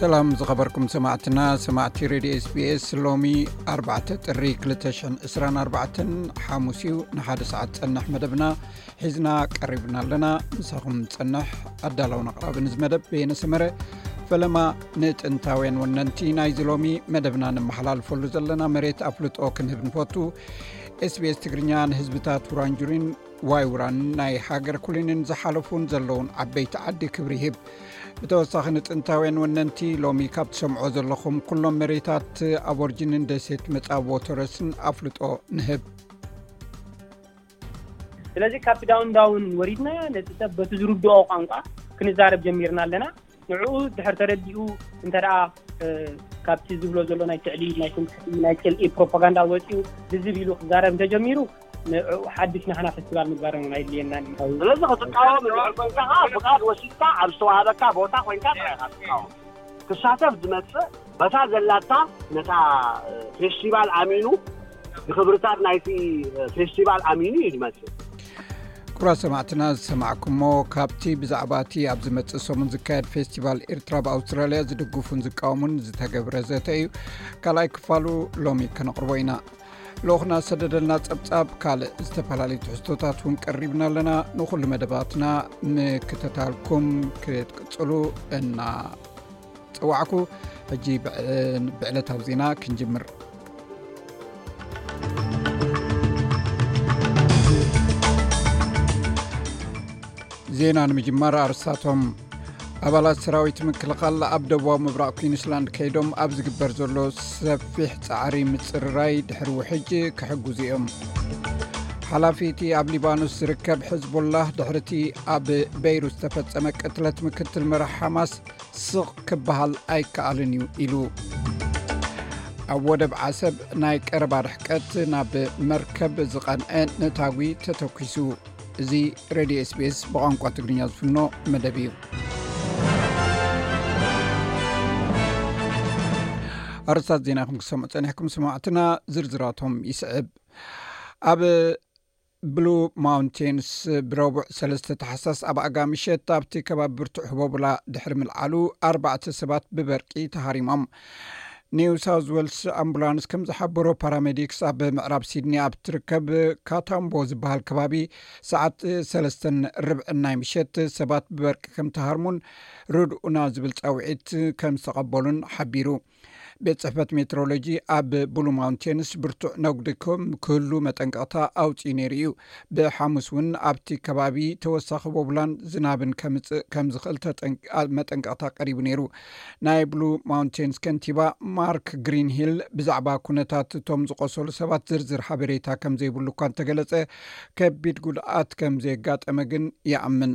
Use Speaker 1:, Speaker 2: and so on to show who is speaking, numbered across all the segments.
Speaker 1: ሰላም ዝኸበርኩም ሰማዕትና ሰማዕቲ ሬድዮ ስbስ ሎሚ 4 ጥሪ 224 ሓሙስ ዩ ንሓደ ሰዓት ፀንሕ መደብና ሒዝና ቀሪብና ኣለና ንሳኹም ፀንሕ ኣዳላውን ኣቅራቢ ንዝ መደብ በየነሰመረ ፈለማ ንጥንታውያን ወነንቲ ናይዚ ሎሚ መደብና ንመሓላልፈሉ ዘለና መሬት ኣፍልጦ ክንህብ ንፈቱ ስቤስ ትግርኛ ንህዝብታት ቱራንጁሪን ዋይ ውራን ናይ ሃገር ኩሊንን ዝሓለፉን ዘለዉን ዓበይቲ ዓዲ ክብሪ ሂብ ብተወሳኺ ንጥንታውያን ወነንቲ ሎሚ ካብ ትሰምዖ ዘለኹም ኩሎም መሬታት ኣበርጅንን ደሴት መፃብቦ ተረስን ኣፍልጦ ንህብ
Speaker 2: ስለዚ ካብቲ ዳውን ዳውን ወሪድና ነቲ ሰብ በቲ ዝርድኦ ቋንቋ ክንዛረብ ጀሚርና ኣለና ንዕኡ ድሕር ተረዲኡ እንተደኣ ካብቲ ዝብሎ ዘሎ ናይ ትዕሊል ናይ ትምክሕቲ ናይ ጽልኢ ፕሮፓጋንዳ ወጺኡ ልዝብ ኢሉ ክዛረብ እንተጀሚሩ ንዕኡ ሓድሽ ናህና ፈስቲቫል ምግባር እውን ኣይድልየናን እዩ።
Speaker 3: ስለዚ ክትቃወም እንድሕር ኮይንካ ከኣ ፍቓድ ወሲድካ ኣብ ዝተዋህበካ ቦታ ኮይንካ ጥራይ ኢኻ ክትቃወም። ክሳተፍ ዝመጽእ በታ ዘላታ ነታ ፌስቲቫል ኣሚኑ ንክብርታት ናይቲ ፌስቲቫል ኣሚኑ እዩ ዝመፅእ
Speaker 1: ኩራ ሰማዕትና ዝሰማዕኩሞ ካብቲ ብዛዕባ እቲ ኣብ ዝመፅእ ሰሙን ዝካየድ ፌስቲቫል ኤርትራ ብኣውስትራልያ ዝድግፉን ዝቃወሙን ዝተገብረ ዘተ እዩ ካልኣይ ክፋሉ ሎሚ ከነቕርቦ ኢና ልኹና ዝሰደደልና ፀብፃብ ካልእ ዝተፈላለዩ ትሕዝቶታት እውን ቀሪብና ኣለና ንኩሉ መደባትና ምክተታልኩም ክትቅፅሉ እና ፀዋዕኩ ሕጂ ብዕለታዊ ዜና ክንጅምር ዜና ንምጅማር ኣርስታቶም ኣባላት ሰራዊት ምክልኻል ኣብ ደቡባዊ ምብራቅ ኩንስላንድ ከይዶም ኣብ ዝግበር ዘሎ ሰፊሕ ፃዕሪ ምፅርራይ ድሕር ውሕጅ ክሕግዙ እዮም ሓላፊቲ ኣብ ሊባኖስ ዝርከብ ሕዝቦላህ ድሕርቲ ኣብ በይሩስ ዝተፈፀመ ቅትለት ምክትል መራሕ ሓማስ ስቕ ክበሃል ኣይከኣልን እዩ ኢሉ ኣብ ወደብ ዓሰብ ናይ ቀረባ ርሕቀት ናብ መርከብ ዝቐንዐ ነታጒ ተተኪሱ እዚ ሬድዮ ስቤስ ብቋንቋ ትግርኛ ዝፍኖ መደብ እዩ ኣረስታት ዜና ኹም ክሰምዑ ፀኒሕኩም ስማዕትና ዝርዝራቶም ይስዕብ ኣብ ብሉ ማውንቴንስ ብረቡዕ ሰለስተ ታሕሳስ ኣብ ኣጋ ምሸት ኣብቲ ከባቢ ብርቱዕ ህቦቡላ ድሕሪ ምልዓሉ ኣርባዕተ ሰባት ብበርቂ ተሃሪሞም ኒው ሳውዝ ወልስ ኣምቡላንስ ከም ዝሓበሮ ፓራሜዲክስ ኣብ ምዕራብ ሲድኒ ኣብ ትርከብ ካታምቦ ዝበሃል ከባቢ ሰዓት ሰለስተን ርብዕን ናይ ምሸት ሰባት ብበርቂ ከም ተሃርሙን ርድኡና ዝብል ፃውዒት ከም ዝተቐበሉን ሓቢሩ ቤት ፅሕፈት ሜትሮሎጂ ኣብ ብሉ ማውንቴንስ ብርቱዕ ነጉዲ ከም ክህሉ መጠንቀቕታ ኣውፅኡ ነይሩ እዩ ብሓሙስ እውን ኣብቲ ከባቢ ተወሳኺ ቦቡላን ዝናብን ከምፅእ ከም ዝኽእል መጠንቀቕታ ቀሪቡ ነይሩ ናይ ብሉ ማውንቴንስ ከንቲባ ማርክ ግሪን ሂል ብዛዕባ ኩነታት እቶም ዝቆሰሉ ሰባት ዝርዝር ሓበሬታ ከም ዘይብሉ እኳ እንተገለፀ ከቢድ ጉድኣት ከም ዘየጋጠመ ግን ይኣምን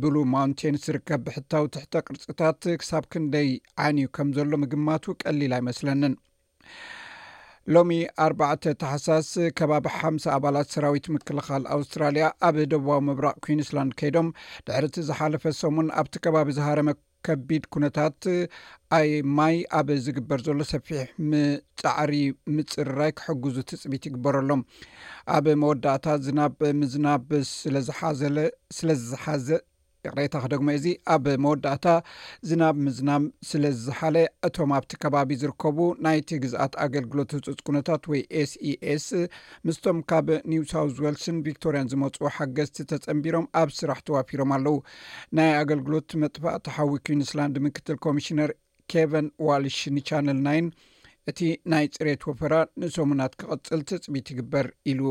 Speaker 1: ብሉ ማውንቴን ዝርከብ ብሕታዊ ትሕተ ቅርፅታት ክሳብ ክንደይ ዓንዩ ከም ዘሎ ምግማቱ ቀሊል ኣይመስለንን ሎሚ ኣርባዕተ ተሓሳስ ከባቢ ሓምሳ ኣባላት ሰራዊት ምክልኻል ኣውስትራልያ ኣብ ደቡባዊ ምብራቅ ኩንስላንድ ከይዶም ድሕርቲ ዝሓለፈ ሰሙን ኣብቲ ከባቢ ዝሃረመ ከቢድ ኩነታት ኣይ ማይ ኣብ ዝግበር ዘሎ ሰፊሕ ምፃዕሪ ምፅርራይ ክሕግዙ ትፅቢት ይግበረሎም ኣብ መወዳእታ ዝናብ ምዝናብ ስለዝሓዘለ ስለዝሓዘ ይቅሬታ ክደግሞ እዚ ኣብ መወዳእታ ዝናብ ምዝናም ስለ ዝሓለ እቶም ኣብቲ ከባቢ ዝርከቡ ናይቲ ግዝኣት ኣገልግሎት ህፁፅ ኩነታት ወይ ኤስኤስ e ምስቶም ካብ ኒው ሳውት ወልስን ቪክቶርያን ዝመፁ ሓገዝቲ ተፀንቢሮም ኣብ ስራሕ ተዋፊሮም ኣለው ናይ ኣገልግሎት መጥፋእቲ ሓዊ ኲንስላንድ ምክትል ኮሚሽነር ኬቨን ዋልሽ ንቻነል ናይን እቲ ናይ ፅሬት ወፈራ ንሰሙናት ክቕፅል ትፅቢት ይግበር ኢሉ።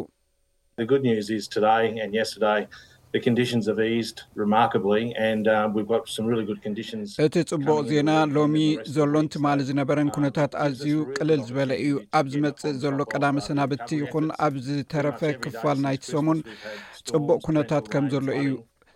Speaker 1: እቲ ፅቡቕ ዜና ሎሚ ዘሎን ትማሊ ዝነበረን ኩነታት ኣዝዩ ቅልል ዝበለ እዩ። ኣብ ዝመፅእ ዘሎ ቀዳመ ሰናብቲ ይኹን ኣብ ዝተረፈ ክፋል ናይቲ ሰሙን ፅቡቕ ኩነታት ከም ዘሎ እዩ።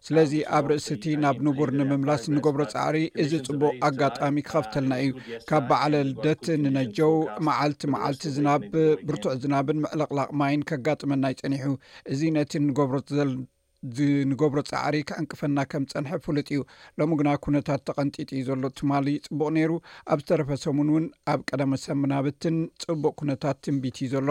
Speaker 1: ስለዚ ኣብ ርእሲ እቲ ናብ ንቡር ንምምላስ እንገብሮ ፃዕሪ እዚ ፅቡቅ ኣጋጣሚ ክኸፍተልና እዩ ካብ በዓለ ልደት ንነጀው መዓልቲ መዓልቲ ዝናብ ብርቱዕ ዝናብን ምዕልቕላቅ ማይን ከጋጥመና ይፀኒሑ እዚ ነቲ ንገብሮ ዝንገብሮ ፃዕሪ ክዕንቅፈና ከም ፀንሐ ፍሉጥ እዩ ሎሚ ግና ኩነታት ተቐንጢጡ እዩ ዘሎ ትማሊ ፅቡቅ ነይሩ ኣብ ዝተረፈ ሰሙን እውን ኣብ ቀደመ ሰምናብትን ፅቡቅ ኩነታት ትንቢት እዩ ዘሎ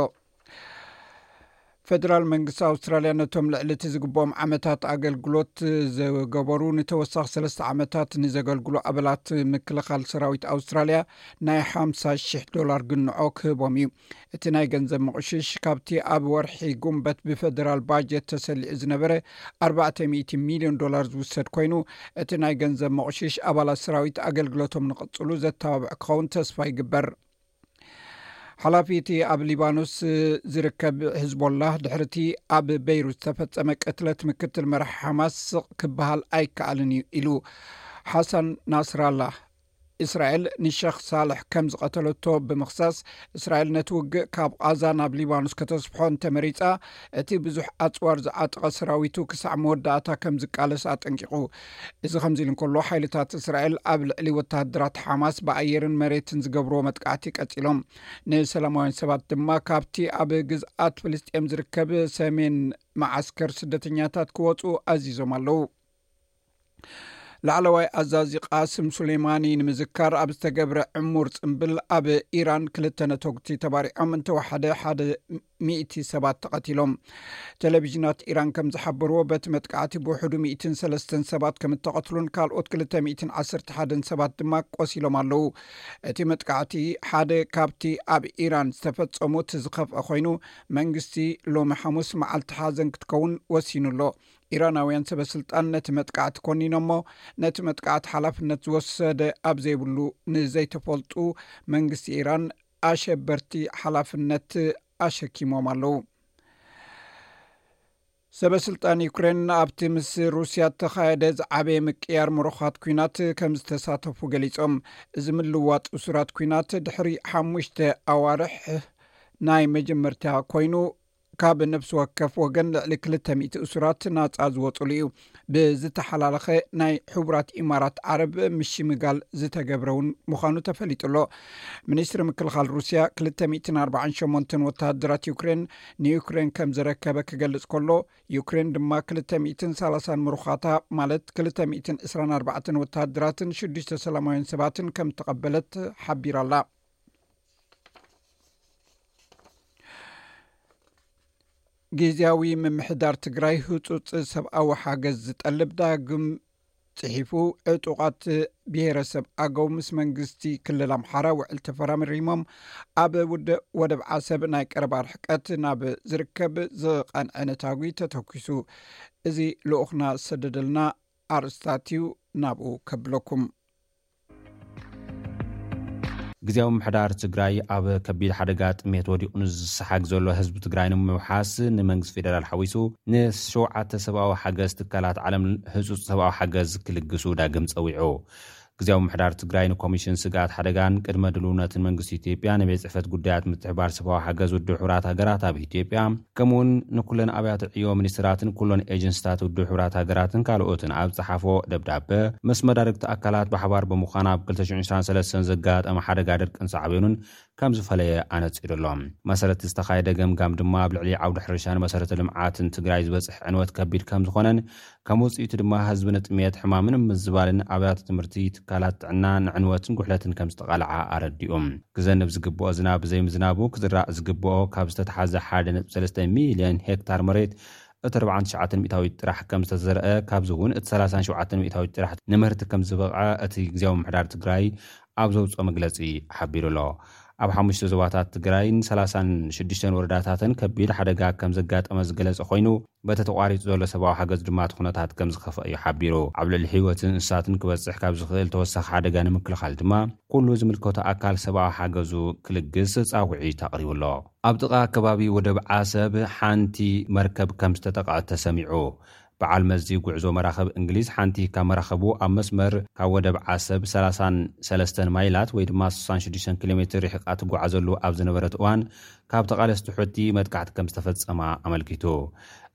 Speaker 1: ፈደራል መንግስቲ ኣውስትራልያ ነቶም ልዕሊ እቲ ዝግብኦም ዓመታት ኣገልግሎት ዘገበሩ ንተወሳኺ ሰለስተ ዓመታት ንዘገልግሉ ኣበላት ምክልኻል ሰራዊት ኣውስትራልያ ናይ ሓምሳ ሽሕ ዶላር ግንዖ ክህቦም እዩ እቲ ናይ ገንዘብ ምቕሽሽ ካብቲ ኣብ ወርሒ ጉንበት ብፈደራል ባጀት ተሰሊዑ ዝነበረ ኣርባዕተ ሚእቲ ሚልዮን ዶላር ዝውሰድ ኮይኑ እቲ ናይ ገንዘብ መቕሽሽ ኣባላት ሰራዊት ኣገልግሎቶም ንቕፅሉ ዘተባብዕ ክኸውን ተስፋ ይግበር ሓላፊ እቲ ኣብ ሊባኖስ ዝርከብ ህዝቦላህ ድሕሪ እቲ ኣብ በይሩት ዝተፈፀመ ቅትለት ምክትል መራሒ ሓማስ ስቕ ክበሃል ኣይከኣልን እዩ ኢሉ ሓሳን ናስራላህ እስራኤል ንሸኽ ሳልሕ ከም ዝቐተለቶ ብምኽሳስ እስራኤል ነቲ ውግእ ካብ ቓዛ ናብ ሊባኖስ ከተስፍሖ እንተመሪፃ እቲ ብዙሕ ኣፅዋር ዝዓጥቐ ሰራዊቱ ክሳዕ መወዳእታ ከም ዝቃለስ ኣጠንቂቑ እዚ ከምዚ ኢሉ እንከሎ ሓይልታት እስራኤል ኣብ ልዕሊ ወተሃደራት ሓማስ ብኣየርን መሬትን ዝገብርዎ መጥቃዕቲ ቀጺሎም ንሰላማውያን ሰባት ድማ ካብቲ ኣብ ግዝኣት ፍልስጥኤም ዝርከብ ሰሜን መዓስከር ስደተኛታት ክወፁ ኣዚዞም ኣለው ላዕለዋይ ኣዛዚ ቃስም ሱሌማኒ ንምዝካር ኣብ ዝተገብረ ዕሙር ፅምብል ኣብ ኢራን ክልተ ነተጉቲ ተባሪዖም እንተወሓደ ሓደ ሚእቲ ሰባት ተቐቲሎም። ቴሌቭዥናት ኢራን ከም ዝሓበርዎ በቲ መጥቃዕቲ ብውሕዱ ሚእትን ሰለስተን ሰባት ከም እተቐትሉን ካልኦት ክልተ ሚእትን ዓሰርተ ሓደን ሰባት ድማ ቆሲሎም ኣለው። እቲ መጥቃዕቲ ሓደ ካብቲ ኣብ ኢራን ዝተፈጸሙ እቲ ዝኸፍኣ ኮይኑ መንግስቲ ሎሚ ሓሙስ መዓልቲ ሓዘን ክትከውን ወሲኑ ኣሎ። ኢራናውያን ሰበስልጣን ነቲ መጥቃዕቲ ኮኒኖሞ ነቲ መጥቃዕቲ ሓላፍነት ዝወሰደ ኣብ ዘይብሉ ንዘይተፈልጡ መንግስቲ ኢራን ኣሸበርቲ ሓላፍነት ኣሸኪሞም ኣለዉ። ሰበስልጣን ዩክሬን ኣብቲ ምስ ሩስያ እተኻየደ ዝዓበየ ምቅያር ምሩኻት ኩናት ከም ዝተሳተፉ ገሊጾም እዚ ምልዋጥ እሱራት ኩናት ድሕሪ ሓሙሽተ ኣዋርሕ ናይ መጀመርታ ኮይኑ ካብ ነፍሲ ወከፍ ወገን ልዕሊ ክልተ ሚእቲ እሱራት ናጻ ዝወጹሉ እዩ። ብዝተሓላለኸ ናይ ሕቡራት ኢማራት ዓረብ ምሽምጋል ዝተገብረ እውን ምዃኑ ተፈሊጡ ኣሎ። ሚኒስትሪ ምክልኻል ሩስያ ክልተ ሚእትን ኣርባዓን ሸሞንተን ወተሃደራት ዩክሬን ንዩክሬን ከም ዘረከበ ክገልጽ ከሎ ዩክሬን ድማ ክልተ ሚእትን ሰላሳን ምሩኻታ ማለት ክልተ ሚእትን ዕስራን ኣርባዕተን ወተሃደራትን ሽዱሽተ ሰላማውያን ሰባትን ከም እተቐበለት ሓቢራ ኣላ። ጊዝያዊ ምምሕዳር ትግራይ ህፁፅ ሰብኣዊ ሓገዝ ዝጠልብ ዳግም ፅሒፉ ዕጡቓት ብሄረሰብ ኣገው ምስ መንግስቲ ክልል ኣምሓራ ውዕል ተፈራምሪሞም ኣብ ውድእ ወደብ ዓሰብ ናይ ቀረባ ርሕቀት ናብ ዝርከብ ዝቐንዐ ነታጒ ተተኪሱ እዚ ልኡኽና ዝሰደደልና ኣርስታት እዩ ናብኡ ከብለኩም
Speaker 4: ግዝያዊ ምምሕዳር ትግራይ ኣብ ከቢድ ሓደጋ ጥሜት ወዲቑ ንዝሰሓግ ዘሎ ህዝቢ ትግራይ ንምውሓስ ንመንግስቲ ፌደራል ሓዊሱ ንሸውዓተ ሰብኣዊ ሓገዝ ትካላት ዓለም ህፁፅ ሰብኣዊ ሓገዝ ክልግሱ ዳግም ፀዊዑ። ግዝያዊ ምምሕዳር ትግራይ ንኮሚሽን ስግኣት ሓደጋን ቅድመ ድልውነትን መንግስቲ ኢትዮጵያ፣ ንቤት ፅሕፈት ጉዳያት ምትሕብባር ሰብኣዊ ሓገዝ ውድብ ሕቡራት ሃገራት ኣብ ኢትዮጵያ፣ ከምኡ'ውን ንኩለን ኣብያተ ዕዮ ሚኒስትራትን ኩሎን ኤጀንሲታት ውድብ ሕቡራት ሃገራትን ካልኦትን ኣብ ዝጸሓፎ ደብዳበ፣ ምስ መዳርግቲ ኣካላት ብሓባር ብምዃን ኣብ ክልተ ሽሕን ዕስራን ሰለስተን ዘጋጠመ ሓደጋ ድርቅን ሳዕቤኑን ከም ዝፈለየ ኣነጺሩ ኣሎ። መሰረት'ቲ ዝተኻየደ ገምጋም ድማ ኣብ ልዕሊ ዓውዲ ሕርሻን መሰረተ ልምዓትን ትግራይ ዝበጽሕ ዕንወት ከቢድ ከም ዝኾነን ከም ውጽኢቱ ድማ ህዝቢ ንጥምየት፣ ሕማምን ምምዝባልን ኣብያተ ትምህርቲ፣ ትካላት ጥዕና፣ ንዕንወትን ጉሕለትን ከም ዝተቓልዓ ኣረዲኡ። ክዘንብ ዝግብኦ ዝናብ ብዘይምዝናቡ ክዝራእ ዝግብኦ ካብ ዝተትሓዘ ሓደ ነጥቢ ሰለስተ ሚልዮን ሄክታር መሬት እቲ ኣርብዓን ትሽዓተን ሚእታዊት ጥራሕ ከም ዝተዘርኣ ካብዚ እውን እቲ ሰላሳን ሸውዓተን ሚእታዊት ጥራሕ ንምህርቲ ከም ዝበቕዐ እቲ ግዝያዊ ምምሕዳር ትግራይ ኣብ ዘውጽኦ መግለጺ ሓቢሩ'ሎ። ኣብ ሓሙሽተ ዞባታት ትግራይን ሰላሳን ሽዱሽተን ወረዳታትን ከቢድ ሓደጋ ከም ዘጋጠመ ዝገለጸ ኮይኑ፣ በቲ ተቋሪጹ ዘሎ ሰብኣዊ ሓገዝ ድማ እቲ ኩነታት ከም ዝኸፍኣ እዩ ሓቢሩ። ኣብ ልዕሊ ህይወትን እንስሳትን ክበጽሕ ካብ ዝኽእል ተወሳኺ ሓደጋ ንምክልኻል ድማ ኩሉ ዝምልከቶ ኣካል ሰብኣዊ ሓገዙ ክልግስ ጻውዒት ኣቕሪቡ'ሎ። ኣብ ጥቓ ከባቢ ወደብ ዓሰብ ሓንቲ መርከብ ከም ዝተጠቕዐት ተሰሚዑ። በዓል መዚ ጉዕዞ መራኽብ እንግሊዝ ሓንቲ ካብ መራኽቡ ኣብ መስመር ካብ ወደብ ዓሰብ ሰላሳን ሰለስተን ማይላት ወይ ድማ ስሳን ሽዱሽተን ኪሎ ሜትር ርሒቓ ትጓዓዘሉ ኣብ ዝነበረት እዋን ካብ ተቓለስቲ ሑቲ መጥቃዕቲ ከም ዝተፈጸማ ኣመልኪቱ።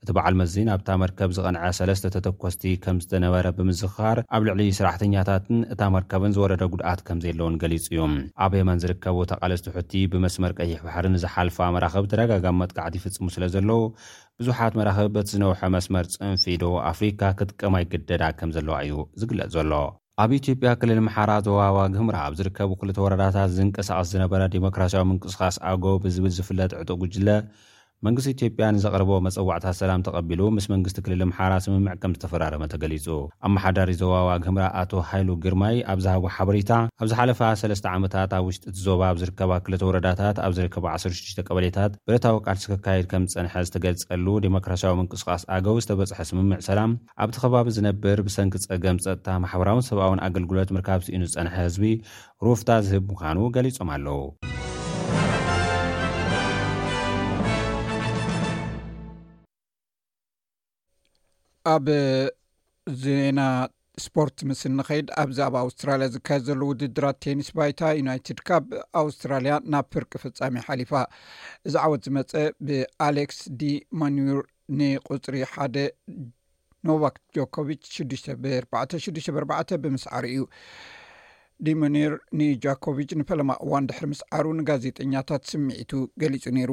Speaker 4: እቲ በዓል መዚ ናብታ መርከብ ዝቐንዐ ሰለስተ ተተኮስቲ ከም ዝተነበረ ብምዝኽኻር ኣብ ልዕሊ ሰራሕተኛታትን እታ መርከብን ዝወረደ ጉድኣት ከም ዘየለ'ውን ገሊጹ እዩ። ኣብ የመን ዝርከቡ ተቓለስቲ ሑቲ ብመስመር ቀይሕ ባሕሪ ንዝሓልፋ መራኽብ ተደጋጋሚ መጥቃዕቲ ይፍጽሙ ስለ ዘለዉ ብዙሓት መራኽብ በቲ ዝነውሐ መስመር ጽንፊ ደቡብ ኣፍሪካ ክጥቀማ ይግደዳ ከምዘለዋ እዩ ዝግለጽ ዘሎ። ኣብ ኢትዮጵያ ክልል ምሓራ ዞባ ዋግህምራ ኣብ ዝርከቡ ክልተ ወረዳታት ዝንቀሳቐስ ዝነበረ ዴሞክራሲያዊ ምንቅስቓስ ኣገው ብዝብል ዝፍለጥ ዕጡቕ ጉጅለ መንግስቲ ኢትዮጵያ ንዘቕርቦ መጸዋዕታ ሰላም ተቐቢሉ ምስ መንግስቲ ክልል ምሓራ ስምምዕ ከምዝተፈራረመ ተገሊጹ። ኣመሓዳሪ ዞባ ዋግህምራ ኣቶ ሃይሉ ግርማይ ኣብ ዝሃቦ ሓበሬታ ኣብ ዝሓለፋ ሰለስተ ዓመታት ኣብ ውሽጢ እቲ ዞባ ኣብ ዝርከባ ክልተ ወረዳታት ኣብ ዝርከቡ ዓሰርተ ሽዱሽተ ሽዱሽተ ቀበሌታት ብረታዊ ቃልሲ ክካየድ ከም ዝጸንሐ ዝተገልጸሉ ደሞክራስያዊ ምንቅስቓስ ኣገው ዝተበጽሐ ስምምዕ ሰላም ኣብቲ ከባቢ ዝነብር ብሰንኪ ጸገም ጸጥታ ማሕበራውን ሰብኣውን ኣገልግሎት ምርካብ ስኢኑ ዝጸንሐ ህዝቢ ሩፍታ ዝህብ ምዃኑ ገሊጾም ኣለዉ።
Speaker 1: ኣብ ዜና ስፖርት ምስ እንኸይድ ኣብዚ ኣብ ኣውስትራልያ ዝካየድ ዘሉ ውድድራት ቴኒስ ባይታ ዩናይትድ ካብ ኣውስትራልያ ናብ ፍርቂ ፍፃሚ ሓሊፋ እዚ ዓወት ዝመፀ ብኣሌክስ ዲ ማኑር ንቁፅሪ ሓደ ኖቫክ ጆኮቪች ሽዱሽተ ብርባዕተ ሽዱሽተ ብርባዕተ ብምስዓሩ እዩ ዲሞኒር ንጃኮቪች ንፈለማ እዋን ድሕሪ ምስዓሩ ንጋዜጠኛታት ስምዒቱ ገሊፁ ነይሩ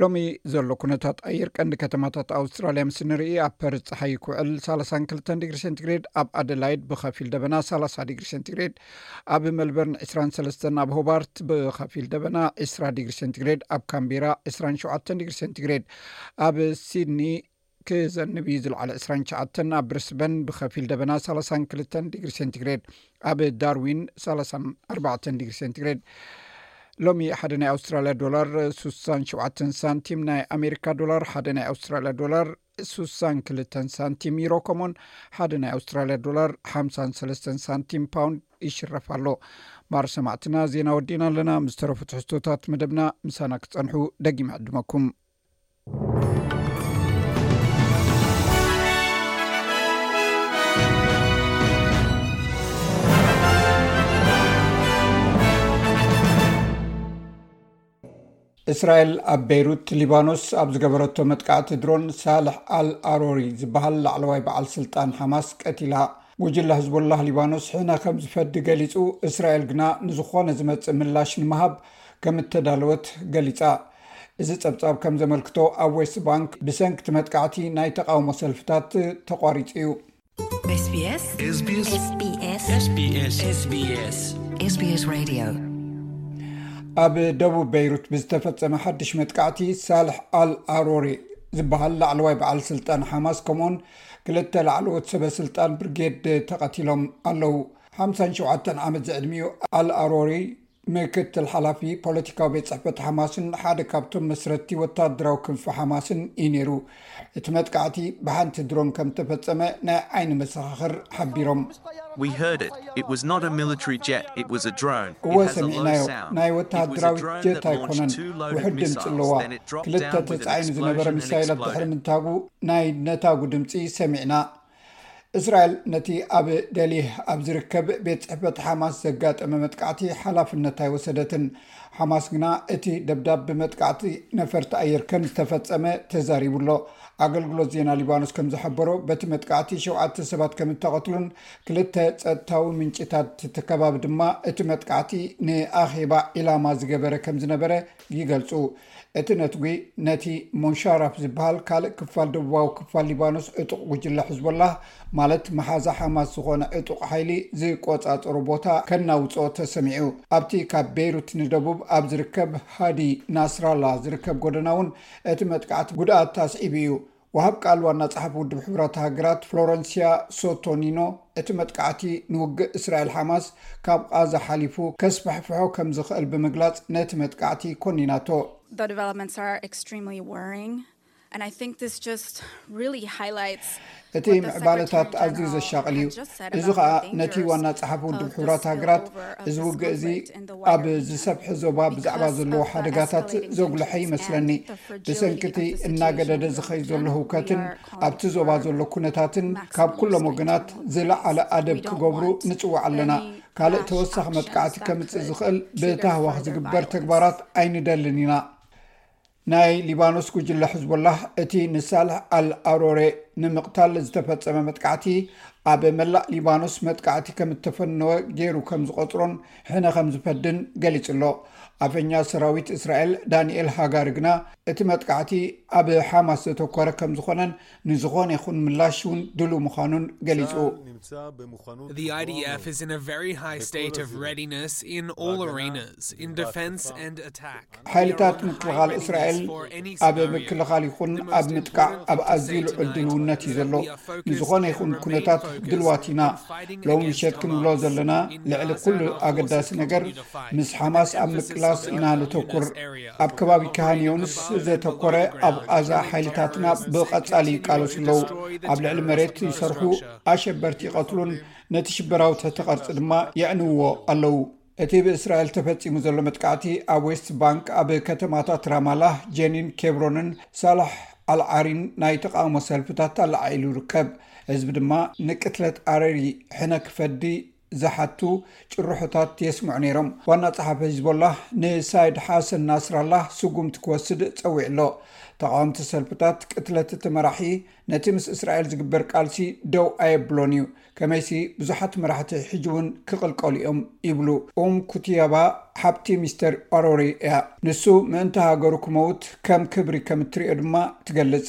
Speaker 1: ሎሚ ዘሎ ኩነታት ኣየር ቀንዲ ከተማታት ኣውስትራልያ ምስ ንርኢ ኣብ ፐርስ ፀሓይ ክውዕል 32 ዲግሪ ሴንቲግሬድ ኣብ ኣደላይድ ብከፊል ደበና 30 ዲግሪ ሴንቲግሬድ ኣብ መልበርን 23 ኣብ ሆባርት ብከፊል ደበና 20 ዲግሪ ሴንቲግሬድ ኣብ ካምቢራ 27 ዲግሪ ሴንቲግሬድ ኣብ ሲድኒ ክዘንብ እዩ ዝለዓለ ዕስራን ትሽዓተን ኣብ ብሪስበን ብኸፊል ደበና ሳላሳን ክልተን ዲግሪ ሴንቲግሬድ ኣብ ዳርዊን ሳላሳን ኣርባዕተን ዲግሪ ሴንቲግሬድ ሎሚ ሓደ ናይ ኣውስትራልያ ዶላር ሱሳን ሸውዓተን ሳንቲም ናይ ኣሜሪካ ዶላር ሓደ ናይ ኣውስትራልያ ዶላር ሱሳን ክልተን ሳንቲም ዩሮ ከምኡን ሓደ ናይ ኣውስትራልያ ዶላር ሓምሳን ሰለስተን ሳንቲም ፓውንድ ይሽረፍ ኣሎ ማር ሰማዕትና ዜና ወዲእና ኣለና ምስ ተረፉ ትሕዝቶታት መደብና ምሳና ክፀንሑ ደጊመ ዕድመኩም እስራኤል ኣብ ቤይሩት ሊባኖስ ኣብ ዝገበረቶ መጥቃዕቲ ድሮን ሳልሕ ኣል ኣሮሪ ዝበሃል ላዕለዋይ በዓል ስልጣን ሓማስ ቀቲላ ጉጅላ ህዝቦላህ ሊባኖስ ሕነ ከም ዝፈዲ ገሊፁ እስራኤል ግና ንዝኾነ ዝመፅእ ምላሽ ንምሃብ ከም እተዳለወት ገሊፃ እዚ ጸብጻብ ከም ዘመልክቶ ኣብ ዌስት ባንክ ብሰንኪ እቲ መጥቃዕቲ ናይ ተቓውሞ ሰልፍታት ተቋሪጹ እዩ። ኣብ ደቡብ በይሩት ብዝተፈጸመ ሓድሽ መጥቃዕቲ ሳልሕ ኣል ኣሮሪ ዝበሃል ላዕለዋይ በዓል ስልጣን ሓማስ ከምኡውን ክልተ ላዕለዎት ሰበ ስልጣን ብርጌድ ተቐቲሎም ኣለዉ ሓ ሸ ዓመት ዝዕድሚኡ ኣል ኣሮሪ ምክትል ሓላፊ ፖለቲካዊ ቤት ፅሕፈት ሓማስን ሓደ ካብቶም መስረትቲ ወታደራዊ ክንፊ ሓማስን እዩ ነይሩ። እቲ መጥቃዕቲ ብሓንቲ ድሮን ከም እተፈፀመ ናይ ዓይኒ መሰኻኽር ሓቢሮም። እወ ሰሚዕናዮ፣ ናይ ወተሃደራዊት ጀት ኣይኮነን፣ ውሑድ ድምፂ ኣለዋ። ክልተ ተፃዒኑ ዝነበረ ሚሳይላት ድሕሪ ምንታጉ ናይ ነታጉ ድምፂ ሰሚዕና። እስራኤል ነቲ ኣብ ደሊህ ኣብ ዝርከብ ቤት ጽሕፈት ሓማስ ዘጋጠመ መጥቃዕቲ ሓላፍነት ኣይወሰደትን። ሓማስ ግና እቲ ደብዳብ ብመጥቃዕቲ ነፈርቲ ኣየር ከም ዝተፈጸመ ተዛሪቡ ኣሎ። ኣገልግሎት ዜና ሊባኖስ ከም ዝሓበሮ በቲ መጥቃዕቲ ሸውዓተ ሰባት ከም እተቐትሉን ክልተ ጸጥታዊ ምንጭታት እቲ ከባቢ ድማ እቲ መጥቃዕቲ ንኣኼባ ዒላማ ዝገበረ ከም ዝነበረ ይገልጹ። እቲ ነትጒ ነቲ ሞንሻራፍ ዝበሃል ካልእ ክፋል ደቡባዊ ክፋል ሊባኖስ ዕጡቕ ጉጅለ ሕዝቦላህ ማለት መሓዛ ሓማስ ዝኾነ ዕጡቕ ሓይሊ ዝቆጻጸሮ ቦታ ከናውጾ ተሰሚዑ። ኣብቲ ካብ ቤይሩት ንደቡብ ኣብ ዝርከብ ሃዲ ናስራላ ዝርከብ ጎደና እውን እቲ መጥቃዕቲ ጉድኣት ኣስዒቡ እዩ። ወሃብ ቃል ዋና ጸሓፊ ውድብ ሕቡራት ሃገራት ፍሎረንስያ ሶቶኒኖ እቲ መጥቃዕቲ ንውግእ እስራኤል ሓማስ ካብ ቓዛ ሓሊፉ ከስፋሕፍሖ ከም ዝኽእል ብምግላጽ ነቲ መጥቃዕቲ ኮኒናቶ። እቲ ምዕባለታት ኣዝዩ ዘሻቕል እዩ፣ እዚ ኸኣ ነቲ ዋና ጸሓፊ ውድብ ሕቡራት ሃገራት እዚ ውግእ እዚ ኣብዚ ሰፍሒ ዞባ ብዛዕባ ዘለዉ ሓደጋታት ዘጉልሐ ይመስለኒ። ብሰንኪ እቲ እናገደደ ዝኸይድ ዘሎ ህውከትን ኣብቲ ዞባ ዘሎ ኩነታትን ካብ ኩሎም ወገናት ዝለዓለ ኣደብ ክገብሩ ንፅዋዕ ኣለና። ካልእ ተወሳኺ መጥቃዕቲ ከምፅእ ዝኽእል ብታህዋኽ ዝግበር ተግባራት ኣይንደልን ኢና። ናይ ሊባኖስ ጉጅለ ሕዝቦላህ እቲ ንሳልሕ ኣል ኣሮሬ ንምቕታል ዝተፈፀመ መጥቃዕቲ ኣብ መላእ ሊባኖስ መጥቃዕቲ ከም እተፈነወ ገይሩ ከም ዝቖፅሮን ሕነ ከም ዝፈድን ገሊፁ ኣሎ ኣፈኛ ሰራዊት እስራኤል ዳንኤል ሃጋሪ ግና እቲ መጥቃዕቲ ኣብ ሓማስ ዘተኮረ ከም ዝኾነን ንዝኾነ ይኹን ምላሽ እውን ድሉው ምዃኑን ገሊጹ። ሓይልታት ምክልኻል እስራኤል ኣብ ምክልኻል ይኹን ኣብ ምጥቃዕ ኣብ ኣዝዩ ልዑል ድልውነት እዩ ዘሎ። ንዝኾነ ይኹን ኩነታት ድልዋት ኢና። ሎሚ ምሸት ክንብሎ ዘለና ልዕሊ ኩሉ ኣገዳሲ ነገር ምስ ሓማስ ኣብ ምቅላስ ኢና ነተኩር። ኣብ ከባቢ ካሃን ዮንስ ዘተኮረ ኣብ ቓዛ ሓይልታትና ብቐጻሊ ይቃለሱ ኣለዉ። ኣብ ልዕሊ መሬት ይሰርሑ፣ ኣሸበርቲ ይቐትሉን ነቲ ሽበራዊ ትሕቲ ቐርጺ ድማ የዕንውዎ ኣለዉ። እቲ ብእስራኤል ተፈጺሙ ዘሎ መጥቃዕቲ ኣብ ዌስት ባንክ ኣብ ከተማታት ራማላህ፣ ጀኒን፣ ኬብሮንን ሳላሕ ኣልዓሪን ናይ ተቓውሞ ሰልፍታት ኣለዓዒሉ ይርከብ፣ ህዝቢ ድማ ንቅትለት ኣረሪ ሕነ ክፈዲ፣ ዝሓቱ ጭርሖታት የስምዑ ነይሮም። ዋና ጸሓፊ ሒዝቦላህ ንሳይድ ሓሰን ናስራላህ ስጉምቲ ክወስድ ጸዊዑ ኣሎ። ተቓወምቲ ሰልፍታት ቅትለት እቲ መራሒ ነቲ ምስ እስራኤል ዝግበር ቃልሲ ደው ኣየብሎን እዩ፣ ከመይሲ ብዙሓት መራሕቲ ሕጂ'ውን ክቕልቀሉ እዮም ይብሉ። ኡም ኩትያባ ሓብቲ ሚስተር ኣሮሪ እያ፣ ንሱ ምእንቲ ሃገሩ ክመውት ከም ክብሪ ከም እትርእዮ ድማ ትገልጽ።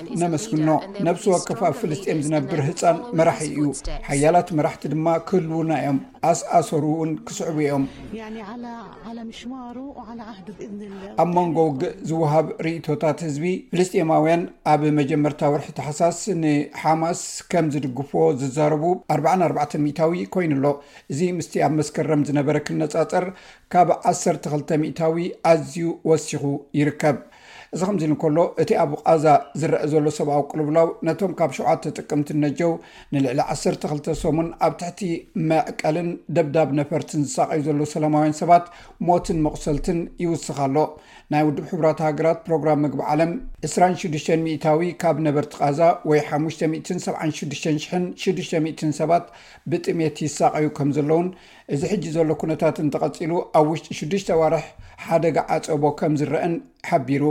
Speaker 1: ነመስግኖ ነብሲ ወከፍ ኣብ ፍልስጤም ዝነብር ህፃን መራሒ እዩ ሓያላት መራሕቲ ድማ ክህልዉና እዮም ኣስኣሰሩ እውን ክስዕቡ እዮም ኣብ መንጎ ውግእ ዝውሃብ ርእቶታት ህዝቢ ፍልስጤማውያን ኣብ መጀመርታ ወርሒ ተሓሳስ ንሓማስ ከም ዝድግፍዎ ዝዛረቡ 44 ሚታዊ ኮይኑ ኣሎ እዚ ምስቲ ኣብ መስከረም ዝነበረ ክነፃፀር ካብ 12 ሚታዊ ኣዝዩ ወሲኹ ይርከብ እዚ ከምዚ ኢሉ እንከሎ፣ እቲ ኣብ ቓዛ ዝረኣ ዘሎ ሰብኣዊ ቅልውላው ነቶም ካብ ሸውዓተ ጥቅምቲ ነጀው ንልዕሊ ዓሰርተ ክልተ ሰሙን ኣብ ትሕቲ መዕቀልን ደብዳብ ነፈርትን ዝሳቐዩ ዘለዉ ሰላማውያን ሰባት ሞትን መቑሰልትን ይውስኽ ኣሎ። ናይ ውድብ ሕቡራት ሃገራት ፕሮግራም መግቢ ዓለም ዕስራን ሽዱሽተን ሚእታዊ ካብ ነበርቲ ቓዛ ወይ ሓሙሽተ ሚእትን ሰብዓን ሽዱሽተን ሽሕን ሽዱሽተ ሚእትን ሰባት ብጥሜት ይሳቐዩ ከም ዘለዉን እዚ ሕጂ ዘሎ ኩነታት እንተቐጺሉ ኣብ ውሽጢ ሽዱሽተ ኣዋርሕ ሓደጋ ዓጸቦ ከም ዝረኣን ሓቢሩ።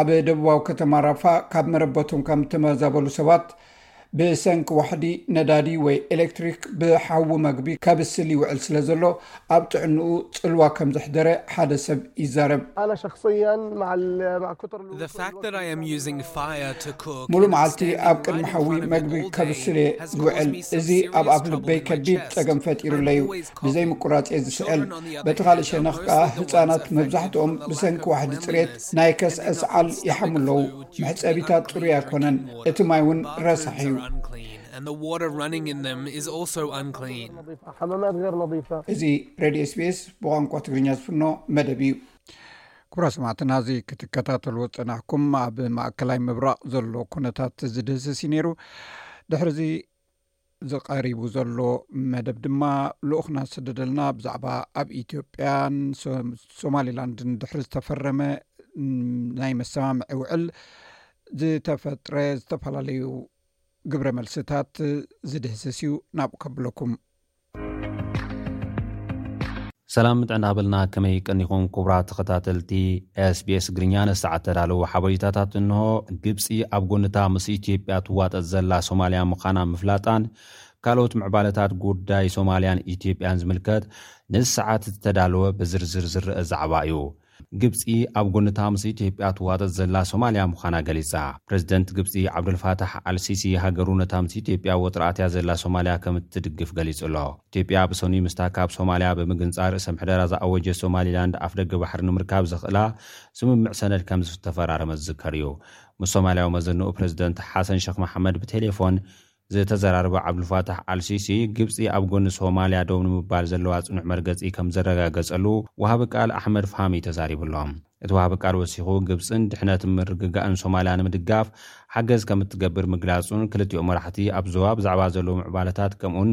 Speaker 1: ኣብ ደቡባዊ ከተማ ራፋ ካብ መረበቶም ካብ እተመዛበሉ ሰባት ብሰንኪ ዋሕዲ ነዳዲ ወይ ኤሌክትሪክ ብሓዊ መግቢ ከብስል ይውዕል ስለ ዘሎ ኣብ ጥዕንኡ ጽልዋ ከም ዘሕደረ ሓደ ሰብ ይዛረብ። ሙሉእ መዓልቲ ኣብ ቅድሚ ሓዊ መግቢ ከብስል እየ ዝውዕል እዚ ኣብ ኣፍ ልበይ ከቢድ ፀገም ፈጢሩለይ እዩ ብዘይ ምቁራፅ እየ ዝስዕል በቲ ካልእ ሸነኽ ከዓ ህፃናት መብዛሕትኦም ብሰንኪ ዋሕዲ ፅሬት ናይ ከስዐ ሰዓል ይሓሙ ኣለው መሕፀቢታት ፅሩይ ኣይኮነን እቲ ማይ እውን ረሳሕ እዩ እዚ ሬድዮ ስፔስ ብቋንቋ ትግርኛ ዝፍኖ መደብ እዩ ክብራ ስማዕትና እዚ ክትከታተልዎ ዝፀናሕኩም ኣብ ማእከላይ ምብራቅ ዘሎ ኩነታት ዝድህስስ እዩ ነይሩ ድሕሪ እዚ ዝቀሪቡ ዘሎ መደብ ድማ ልኡክና ዝስደደልና ብዛዕባ ኣብ ኢትዮጵያን ሶማሊላንድን ድሕሪ ዝተፈረመ ናይ መሰማምዒ ውዕል ዝተፈጥረ ዝተፈላለዩ ግብረ መልስታት ዝድህስስ እዩ ናብ ከብለኩም
Speaker 4: ሰላም ጥዕና በልና ከመይ ቀኒኹም ኩቡራ ተኸታተልቲ ስbs ትግርኛ ነሰዓት ተዳለዉ ሓበሬታታት እንሆ ግብፂ ኣብ ጎንታ ምስ ኢትዮጵያ ትዋጠጥ ዘላ ሶማልያ ምዃና ምፍላጣን ካልኦት ምዕባለታት ጉዳይ ሶማልያን ኢትዮጵያን ዝምልከት ንሰዓት ዝተዳለወ ብዝርዝር ዝረአ ዛዕባ እዩ ግብጺ ኣብ ጎኒ'ታ ምስ ኢትዮጵያ ትዋጠጥ ዘላ ሶማልያ ምዃና ገሊጻ። ፕረዚደንት ግብጺ ዓብደልፋታሕ ኣልሲሲ ሃገሩ ነታ ምስ ኢትዮጵያ ወጥሪ ኣትያ ዘላ ሶማልያ ከምትድግፍ ገሊጹ'ሎ። ኢትዮጵያ ኣብ ሰኑይ ምስታ ካብ ሶማልያ ብምግንጻል ርእሰ ምሕደራ ዝኣወጀት ሶማሊላንድ ኣፍደገ ባሕሪ ንምርካብ ዘኽእላ ስምምዕ ሰነድ ከምዝተፈራረመት ዝዝከር'ዩ። ምስ ሶማልያዊ መዘንኡ ፕረዚደንት ሓሰን ሸኽ መሓመድ ብቴሌፎን ዝተዘራረበ ዓብዱልፋታሕ ኣል ሲሲ፣ ግብጺ ኣብ ጎኒ ሶማልያ ደው ንምባል ዘለዋ ጽኑዕ መርገጺ ከም ዘረጋገጸሉ ወሃቢ ቃል ኣሕመድ ፋህሚ ተዛሪቡ ኣሎ። እቲ ወሃቢ ቃል ወሲኹ፣ ግብጽን ድሕነትን ምርግጋእን ሶማልያ ንምድጋፍ ሓገዝ ከም እትገብር ምግላጹን ክልቲኦም መራሕቲ ኣብ ዞባ ብዛዕባ ዘለዉ ምዕባለታት ከምኡ'ውን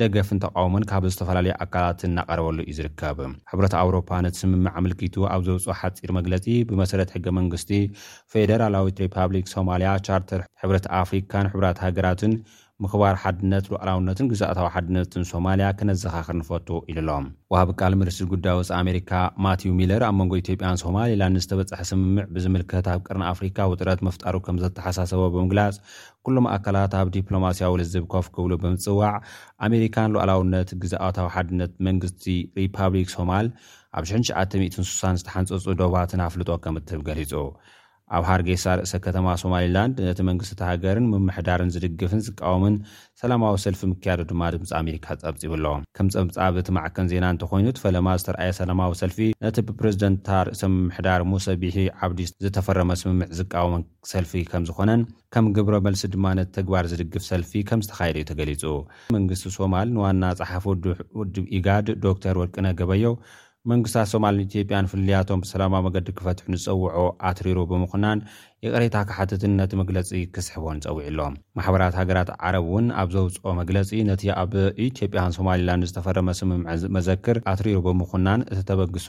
Speaker 4: ደገፍን ተቓውሞን ካብ ዝተፈላለዩ ኣካላት እናቐረበሉ እዩ ዝርከብ። ሕብረት ኣውሮፓ ነቲ ስምምዕ ኣምልኪቱ ኣብ ዘውጽኦ ሓጺር መግለጺ፣ ብመሰረት ሕገ መንግስቲ ፌደራላዊት ሪፓብሊክ ሶማልያ፣ ቻርተር ሕብረት ኣፍሪካን ሕቡራት ሃገራትን፣ ምኽባር ሓድነት፣ ሉኣላውነትን ግዝኣታዊ ሓድነትን ሶማልያ ከነዘኻኽር ንፈቱ ኢሉ ኣሎ። ወሃቢ ቃል ሚኒስትሪ ጉዳይ ወጻኢ ኣሜሪካ ማቲው ሚለር፣ ኣብ መንጎ ኢትዮጵያን ሶማሊላንድን ዝተበጽሐ ስምምዕ ብዝምልከት ኣብ ቀርኒ ኣፍሪካ ውጥረት ምፍጣሩ ከምዘተሓሳሰቦ ብምግላጽ፣ ኩሎም ኣካላት ኣብ ዲፕሎማስያዊ ልዝብ ኮፍ ክብሉ ብምጽዋዕ፣ ኣመሪካ ንሉኣላውነት ግዝኣታዊ ሓድነት መንግስቲ ሪፓብሊክ ሶማል ኣብ ሽሕን ትሽዓተ ሚእትን ስሳን ዝተሓንጸጹ ዶባትን ኣፍልጦ ከም እትህብ ገሊጹ። ኣብ ሃርጌሳ ርእሰ ከተማ ሶማሊላንድ ነቲ መንግስቲ እታ ሃገርን ምምሕዳርን ዝድግፍን ዝቃወምን ሰላማዊ ሰልፊ ምክያዱ ድማ ድምጺ ኣመሪካ ጸብጺቡ ኣሎ። ከም ጸብጻብ እቲ ማዕከን ዜና እንተኾይኑ እቲ ፈለማ ዝተርኣየ ሰላማዊ ሰልፊ ነቲ ብፕረዚደንት እታ ርእሰ ምምሕዳር ሙሰ ቢሒ ዓብዲ ዝተፈረመ ስምምዕ ዝቃወምን ሰልፊ ከምዝኾነን ከም ግብረ መልሲ ድማ ነቲ ተግባር ዝድግፍ ሰልፊ ከምዝተኻየደ እዩ ተገሊፁ። መንግስቲ ሶማል ንዋና ፀሓፊ ውድብ ኢጋድ ዶክተር ወርቅነህ ገበየሁ መንግስታት ሶማልን ኢትዮጵያን ፍልልያቶም ብሰላማዊ መገዲ ክፈትሑ ንዝፀውዖ ኣትሪሩ ብምኹናን ይቕሬታ ክሓትትን ነቲ መግለፂ ክስሕቦን ፀዊዑ ኣሎ። ማሕበራት ሃገራት ዓረብ እውን ኣብ ዘውፅኦ መግለፂ ነቲ ኣብ ኢትዮጵያን ሶማሊላንድ ዝተፈረመ ስምምዕ መዘክር ኣትሪሩ ብምኹናን እቲ ተበግሶ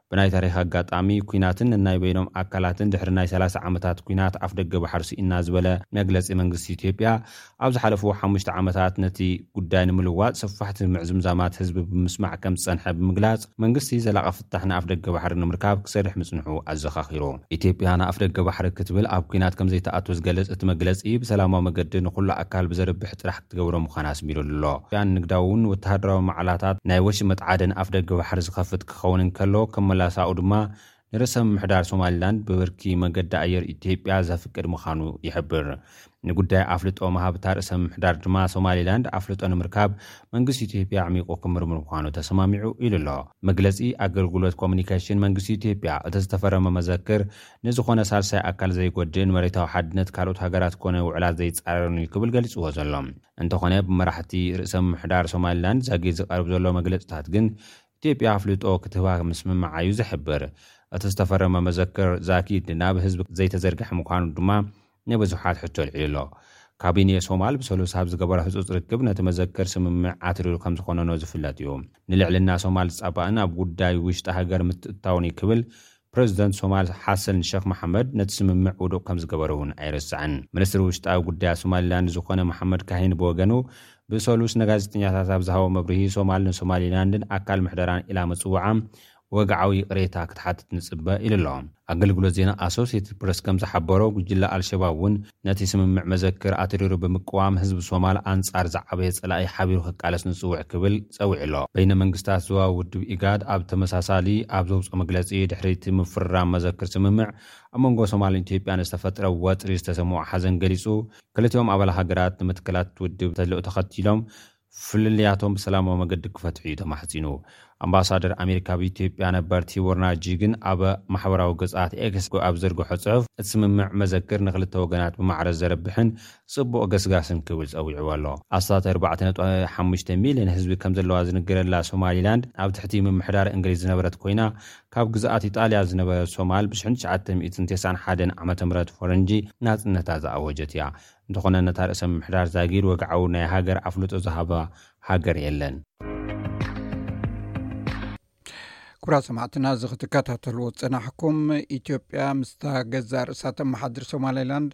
Speaker 4: ብናይ ታሪኽ ኣጋጣሚ፣ ኩናትን ነናይ በይኖም ኣካላትን ድሕሪ ናይ ሰላሳ ዓመታት ኩናት ኣፍደገ ባሕሪ ስኢንና ዝበለ መግለጺ መንግስቲ ኢትዮጵያ፣ ኣብ ዝሓለፉ ሓሙሽተ ዓመታት ነቲ ጉዳይ ንምልዋጥ ሰፋሕቲ ምዕዝምዛማት ህዝቢ ብምስማዕ ከምዝጸንሐ ብምግላጽ፣ መንግስቲ ዘላቒ ፍታሕ ንኣፍደገ ባሕሪ ንምርካብ ክሰርሕ ምጽንሑ ኣዘኻኺሩ። ኢትዮጵያ ንኣፍደገ ባሕሪ ክትብል ኣብ ኩናት ከምዘይትኣቱ ዝገልጽ እቲ መግለጺ፣ ብሰላማዊ መገዲ ንኹሉ ኣካል ብዘርብሕ ጥራሕ ክትገብሮ ምዃና ኣስሚሩሉ'ሎ። ኢትዮጵያ ንንግዳውን ወተሃደራውን ማዕላታት ናይ ወሽመጥ ዓደን ኣፍደገ ባሕሪ ዝኸፍት ክኸውን እንከሎ ከም መላሳኡ ድማ ንርእሰ ምምሕዳር ሶማሊላንድ ብብርኪ መገዲ ኣየር ኢትዮጵያ ዘፍቅድ ምዃኑ ይሕብር። ንጉዳይ ኣፍልጦ ምሃብ እታ ርእሰ ምምሕዳር ድማ ሶማሊላንድ ኣፍልጦ ንምርካብ መንግስቲ ኢትዮጵያ ኣዕሚቑ ክምርምር ምዃኑ ተሰማሚዑ ኢሉ ኣሎ። መግለጺ ኣገልግሎት ኮሙኒኬሽን መንግስቲ ኢትዮጵያ እቲ ዝተፈረመ መዘክር ንዝኾነ ሳልሳይ ኣካል ዘይጎድእን መሬታዊ ሓድነት ካልኦት ሃገራት ኮነ ውዕላት ዘይጻረርን እዩ ክብል ገሊጽዎ ዘሎ እንተኾነ ብመራሕቲ ርእሰ ምምሕዳር ሶማሊላንድ ዛጊት ዝቐርብ ዘሎ መግለጽታት ግን ኢትዮጵያ ኣፍልጦ ክትህባ ምስምማዓ'ዩ ዝሕብር። እቲ ዝተፈረመ መዘክር ዛኪድ ናብ ህዝቢ ዘይተዘርግሐ ምዃኑ ድማ ንብዙሓት ሕቶ ኣልዒሉ'ሎ። ካቢኔ ሶማል ብሰሉስ ኣብ ዝገበሮ ህጹጽ ርክብ ነቲ መዘክር ስምምዕ ኣትሪሩ ከምዝኾነኖ ዝፍለጥ'ዩ። ንልዕልና ሶማል ዝጻባእን ኣብ ጉዳይ ውሽጢ ሃገር ምትእትታውን'ዩ ክብል ፕረዚደንት ሶማል ሓሰን ሸኽ መሓመድ ነቲ ስምምዕ ውዱቕ ከምዝገበሮ እውን ኣይርሳዕን። ሚኒስትሪ ውሽጣዊ ጉዳያት ሶማሊላንድ ዝኾነ መሓመድ ካሂን ብወገኑ ብሰሉስ ንጋዜጠኛታት ኣብ ዝሃቦ መብርሂ ሶማል ንሶማሊላንድን ኣካል ምሕደራን ኢላ ምጽውዓ ወግዓዊ ይቕሬታ ክትሓትት ንጽበ ኢሉ ኣሎ። ኣገልግሎት ዜና ኣሶሴይትድ ፕረስ ከምዝሓበሮ ጉጅለ ኣልሸባብ እውን ነቲ ስምምዕ መዘክር ኣትሪሩ ብምቅዋም ህዝቢ ሶማል ኣንጻር ዝዓበየ ጸላኢ ሓቢሩ ክቃለስ ንጽውዕ ክብል ጸዊዑ ኣሎ። በይነ መንግስታት ዞባዊ ውድብ ኢጋድ ኣብ ተመሳሳሊ ኣብ ዘውጽኦ መግለጺ ድሕሪ'ቲ ምፍርራም መዘክር ስምምዕ ኣብ መንጎ ሶማልን ኢትዮጵያን ዝተፈጥረ ወጥሪ ዝተሰምዖ ሓዘን ገሊጹ ክልቲኦም ኣባል ሃገራት ንመትከላት'ቲ ውድብ ተልእኦ ተኸቲሎም ፍልልያቶም ብሰላማዊ መገዲ ክፈትሑ እዩ ተማሕጺኑ። ኣምባሳደር ኣሜሪካ ኣብ ኢትዮጵያ ነበር ቲቦር ናጂ ግን ኣብ ማሕበራዊ ገጻት ኤክስ ኣብ ዝዘርግሖ ጽሑፍ እቲ ስምምዕ መዘክር ንክልተ ወገናት ብማዕረ ዘርብሕን ጽቡቕ ገስጋስን ክብል ጸዊዕዎ ኣሎ። ኣስታት ኣርባዕተ ነጥቢ ሓሙሽተ ሚልዮን ህዝቢ ከም ዘለዋ ዝንገረላ ሶማሊላንድ ኣብ ትሕቲ ምምሕዳር እንግሊዝ ዝነበረት ኮይና ካብ ግዝኣት ኢጣልያ ዝነበረት ሶማል ብ ሽሕን ትሽዓተ ሚእትን ተስዓን ሓደን ዓመተ ምህረት ፈረንጂ ናጽነታ ዝኣወጀት እያ። እንተኾነ ነታ ርእሰ ምምሕዳር ዛጊር ወግዓዊ ናይ ሃገር ኣፍልጦ ዝሃባ ሃገር የለን።
Speaker 1: ኩብራት ሰማዕትና እዚ ክትከታተልዎ ዝፅናሕኩም ኢትዮጵያ ምስታ ገዛ ርእሳ ተመሓድር ሶማሌላንድ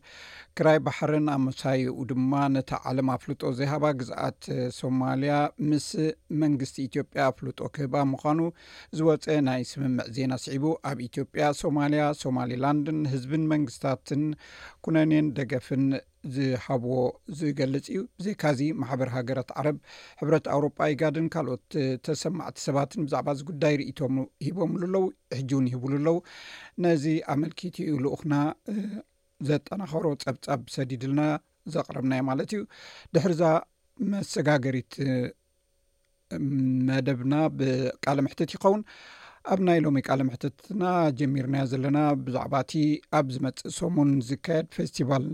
Speaker 1: ክራይ ባሕርን ኣመሳይኡ ድማ ነቲ ዓለም ኣፍልጦ ዘይሃባ ግዝኣት ሶማልያ ምስ መንግስቲ ኢትዮጵያ ኣፍልጦ ክህባ ምዃኑ ዝወፀ ናይ ስምምዕ ዜና ስዒቡ ኣብ ኢትዮጵያ፣ ሶማሊያ፣ ሶማሊላንድን ህዝብን መንግስታትን ኩነኔን ደገፍን ዝሃብዎ ዝገልፅ እዩ። ብዘይካዚ ማሕበር ሃገራት ዓረብ፣ ሕብረት ኣውሮጳ፣ ኢጋድን ካልኦት ተሰማዕቲ ሰባትን ብዛዕባ እዚ ጉዳይ ርእይቶሙ ሂቦምሉ ኣለው፣ ሕጂ እውን ይህብሉ ኣለው። ነዚ ኣመልኪቱ እዩ ልኡኽና ዘጠናኸሮ ፀብፃብ ሰዲድልና ዘቕረብናዮ ማለት እዩ። ድሕሪ እዛ መሰጋገሪት መደብና ብቃል ምሕትት ይኸውን ኣብ ናይ ሎሚ ቃል ምሕትትና ጀሚርናዮ ዘለና ብዛዕባ እቲ ኣብ ዝመፅእ ሰሙን ዝካየድ ፌስቲቫል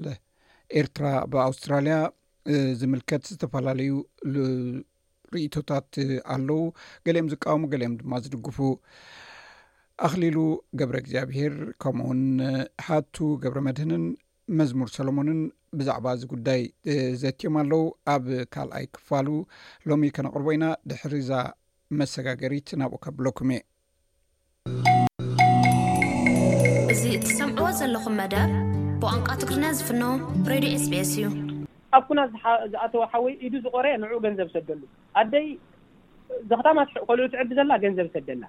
Speaker 1: ኤርትራ ብኣውስትራልያ ዝምልከት ዝተፈላለዩ ርእቶታት ኣለው ገሊኦም ዝቃወሙ ገሊኦም ድማ ዝድግፉ ኣክሊሉ ገብረ እግዚኣብሄር ከምኡውን ሓቱ ገብረ መድህንን መዝሙር ሰሎሞንን ብዛዕባ እዚ ጉዳይ ዘትዮም ኣለው ኣብ ካልኣይ ክፋሉ ሎሚ ከነቕርቦ ኢና ድሕሪ እዛ መሰጋገሪት ናብኡ ከብለኩም እየ
Speaker 5: እዚ እትሰምዕዎ ዘለኹም መደብ ብቋንቋ ትግርኛ ዝፍኖ ሬድዮ ስቤስ እዩ
Speaker 2: ኣብ ኩናት ዝኣተወ ሓወይ ኢዱ ዝቆረየ ንዑ ገንዘብ ሰደሉ ኣደይ ዘኽታማት ቆልዑ ትዕቢ ዘላ ገንዘብ ሰደላ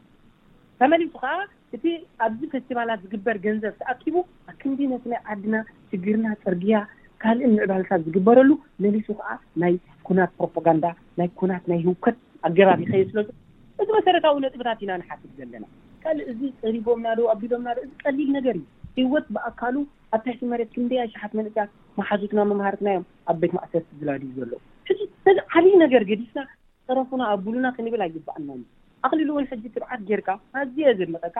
Speaker 2: ተመሊሱ ከኣ እቲ ኣብዚ ፈስቲቫላት ዝግበር ገንዘብ ተኣኪቡ ኣክንዲ ነቲ ናይ ዓድና ሽግርና ጽርግያ ካልእን ምዕባለታት ዝግበረሉ መሊሱ ከኣ ናይ ኩናት ፕሮፖጋንዳ ናይ ኩናት ናይ ህውከት ኣገባብ ይኸይድ ስለዝኾነ እዚ መሰረታዊ ነጥብታት ኢና ንሓትት ዘለና ካልእ እዚ ጸሪጎምና ዶ ኣቢሎምና ዶ እዚ ቀሊል ነገር እዩ ህይወት ብኣካሉ ኣብ ትሕቲ መሬት ክንደይ ኣሽሓት መንእሰያት መሓዙትና መምሃርትና እዮም ኣብ ቤት ማእሰርቲ ዝላድዩ ዘለዉ ሕጂ ነዚ ዓብይ ነገር ገዲፍና ጽረፉና ኣብሉና ክንብል ኣይግባኣናን እዩ ኣኽሊሉ ውን ሕጂ ትብዓት ጌርካ ኣዝየ እየ ዘድንቀካ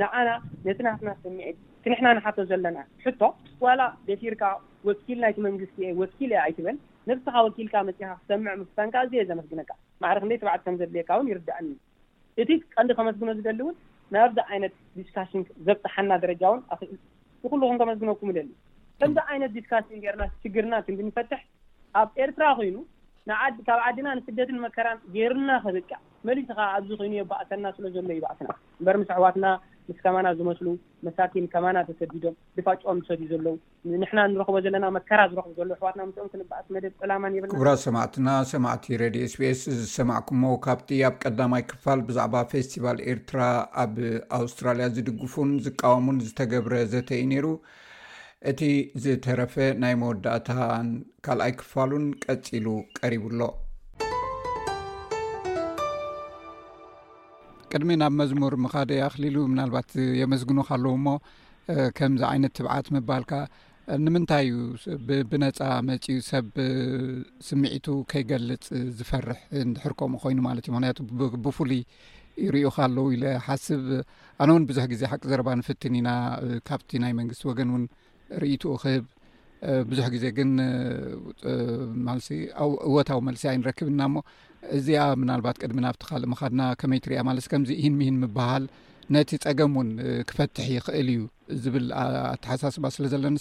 Speaker 2: ንዓና ነቲ ናትና ስምዒት ክንሕና ንሓቶ ዘለና ሕቶ ዋላ ደፊርካ ወኪል ናይቲ መንግስቲ እየ ወኪል እየ ኣይትበል ነብስኻ ወኪልካ መጺኻ ክሰምዕ ምፍታንካ ኣዝየ እየ ዘመስግነካ ማዕረ ክንደይ ትብዓት ከም ዘድልየካ ውን ይርድኣኒ እዩ እቲ ቀንዲ ከመስግኖ ዝደሊ ውን ናብዚ ዓይነት ዲስካሽን ዘብጽሓና ደረጃ ውን ኣኽሊሉ ንኩሉኩም ከመስግነኩም እደሊ ከምዚ ዓይነት ዲስካሽን ገርና ሽግርና ክንዲ ንፈትሕ ኣብ ኤርትራ ኮይኑ ንዓድ ካብ ዓድና ንስደትን መከራን ገሩና ከብቅዕ መሊሱ ከኣ ኣብዚ ኮይኑ የባእሰና ስለ ዘሎ እዩ ባእስና እምበር ምስ ኣሕዋትና ምስ ከማና ዝመስሉ መሳኪን ከማና ተሰዲዶም ድፋጭኦም ዝሰትዩ ዘለዉ ንሕና ንረክቦ ዘለና መከራ ዝረክቡ ዘለዉ ኣሕዋትና ምስኦም ክንባእስ መደብ ዕላማን የብልና
Speaker 1: ክቡራት ሰማዕትና ሰማዕቲ ረድዮ ስቤስ ዝሰማዕኩሞ ካብቲ ኣብ ቀዳማይ ፋል ብዛዕባ ፌስቲቫል ኤርትራ ኣብ ኣውስትራልያ ዝድግፉን ዝቃወሙን ዝተገብረ ዘተ እዩ ነይሩ እቲ ዝተረፈ ናይ መወዳእታን ካልኣይ ክፋሉን ቀፂሉ ቀሪቡ ኣሎ ቅድሚ ናብ መዝሙር ምካደ ኣክሊሉ ምናልባት የመስግኑ ካለዉ እሞ ከምዚ ዓይነት ትብዓት ምባልካ ንምንታይ እዩ ብነፃ መፂኡ ሰብ ስምዒቱ ከይገልፅ ዝፈርሕ እንድሕር ከምኡ ኮይኑ ማለት እዩ ምክንያቱ ብፍሉይ ይሪኡካ ኣለዉ ኢለ ሓስብ ኣነ እውን ብዙሕ ግዜ ሓቂ ዘረባ ንፍትን ኢና ካብቲ ናይ መንግስቲ ወገን እውን ርእትኡ ክህብ ብዙሕ ግዜ ግን ማልሲ እወታዊ መልሲ ኣይንረክብና እሞ እዚኣ ምናልባት ቅድሚ ናብቲ ካልእ ምካድና ከመይ ትሪያ ማለት ከምዚ ኢሂን ምሂን ምበሃል ነቲ ፀገም እውን ክፈትሕ ይኽእል እዩ ዝብል ኣተሓሳስባ ስለ ዘለኒ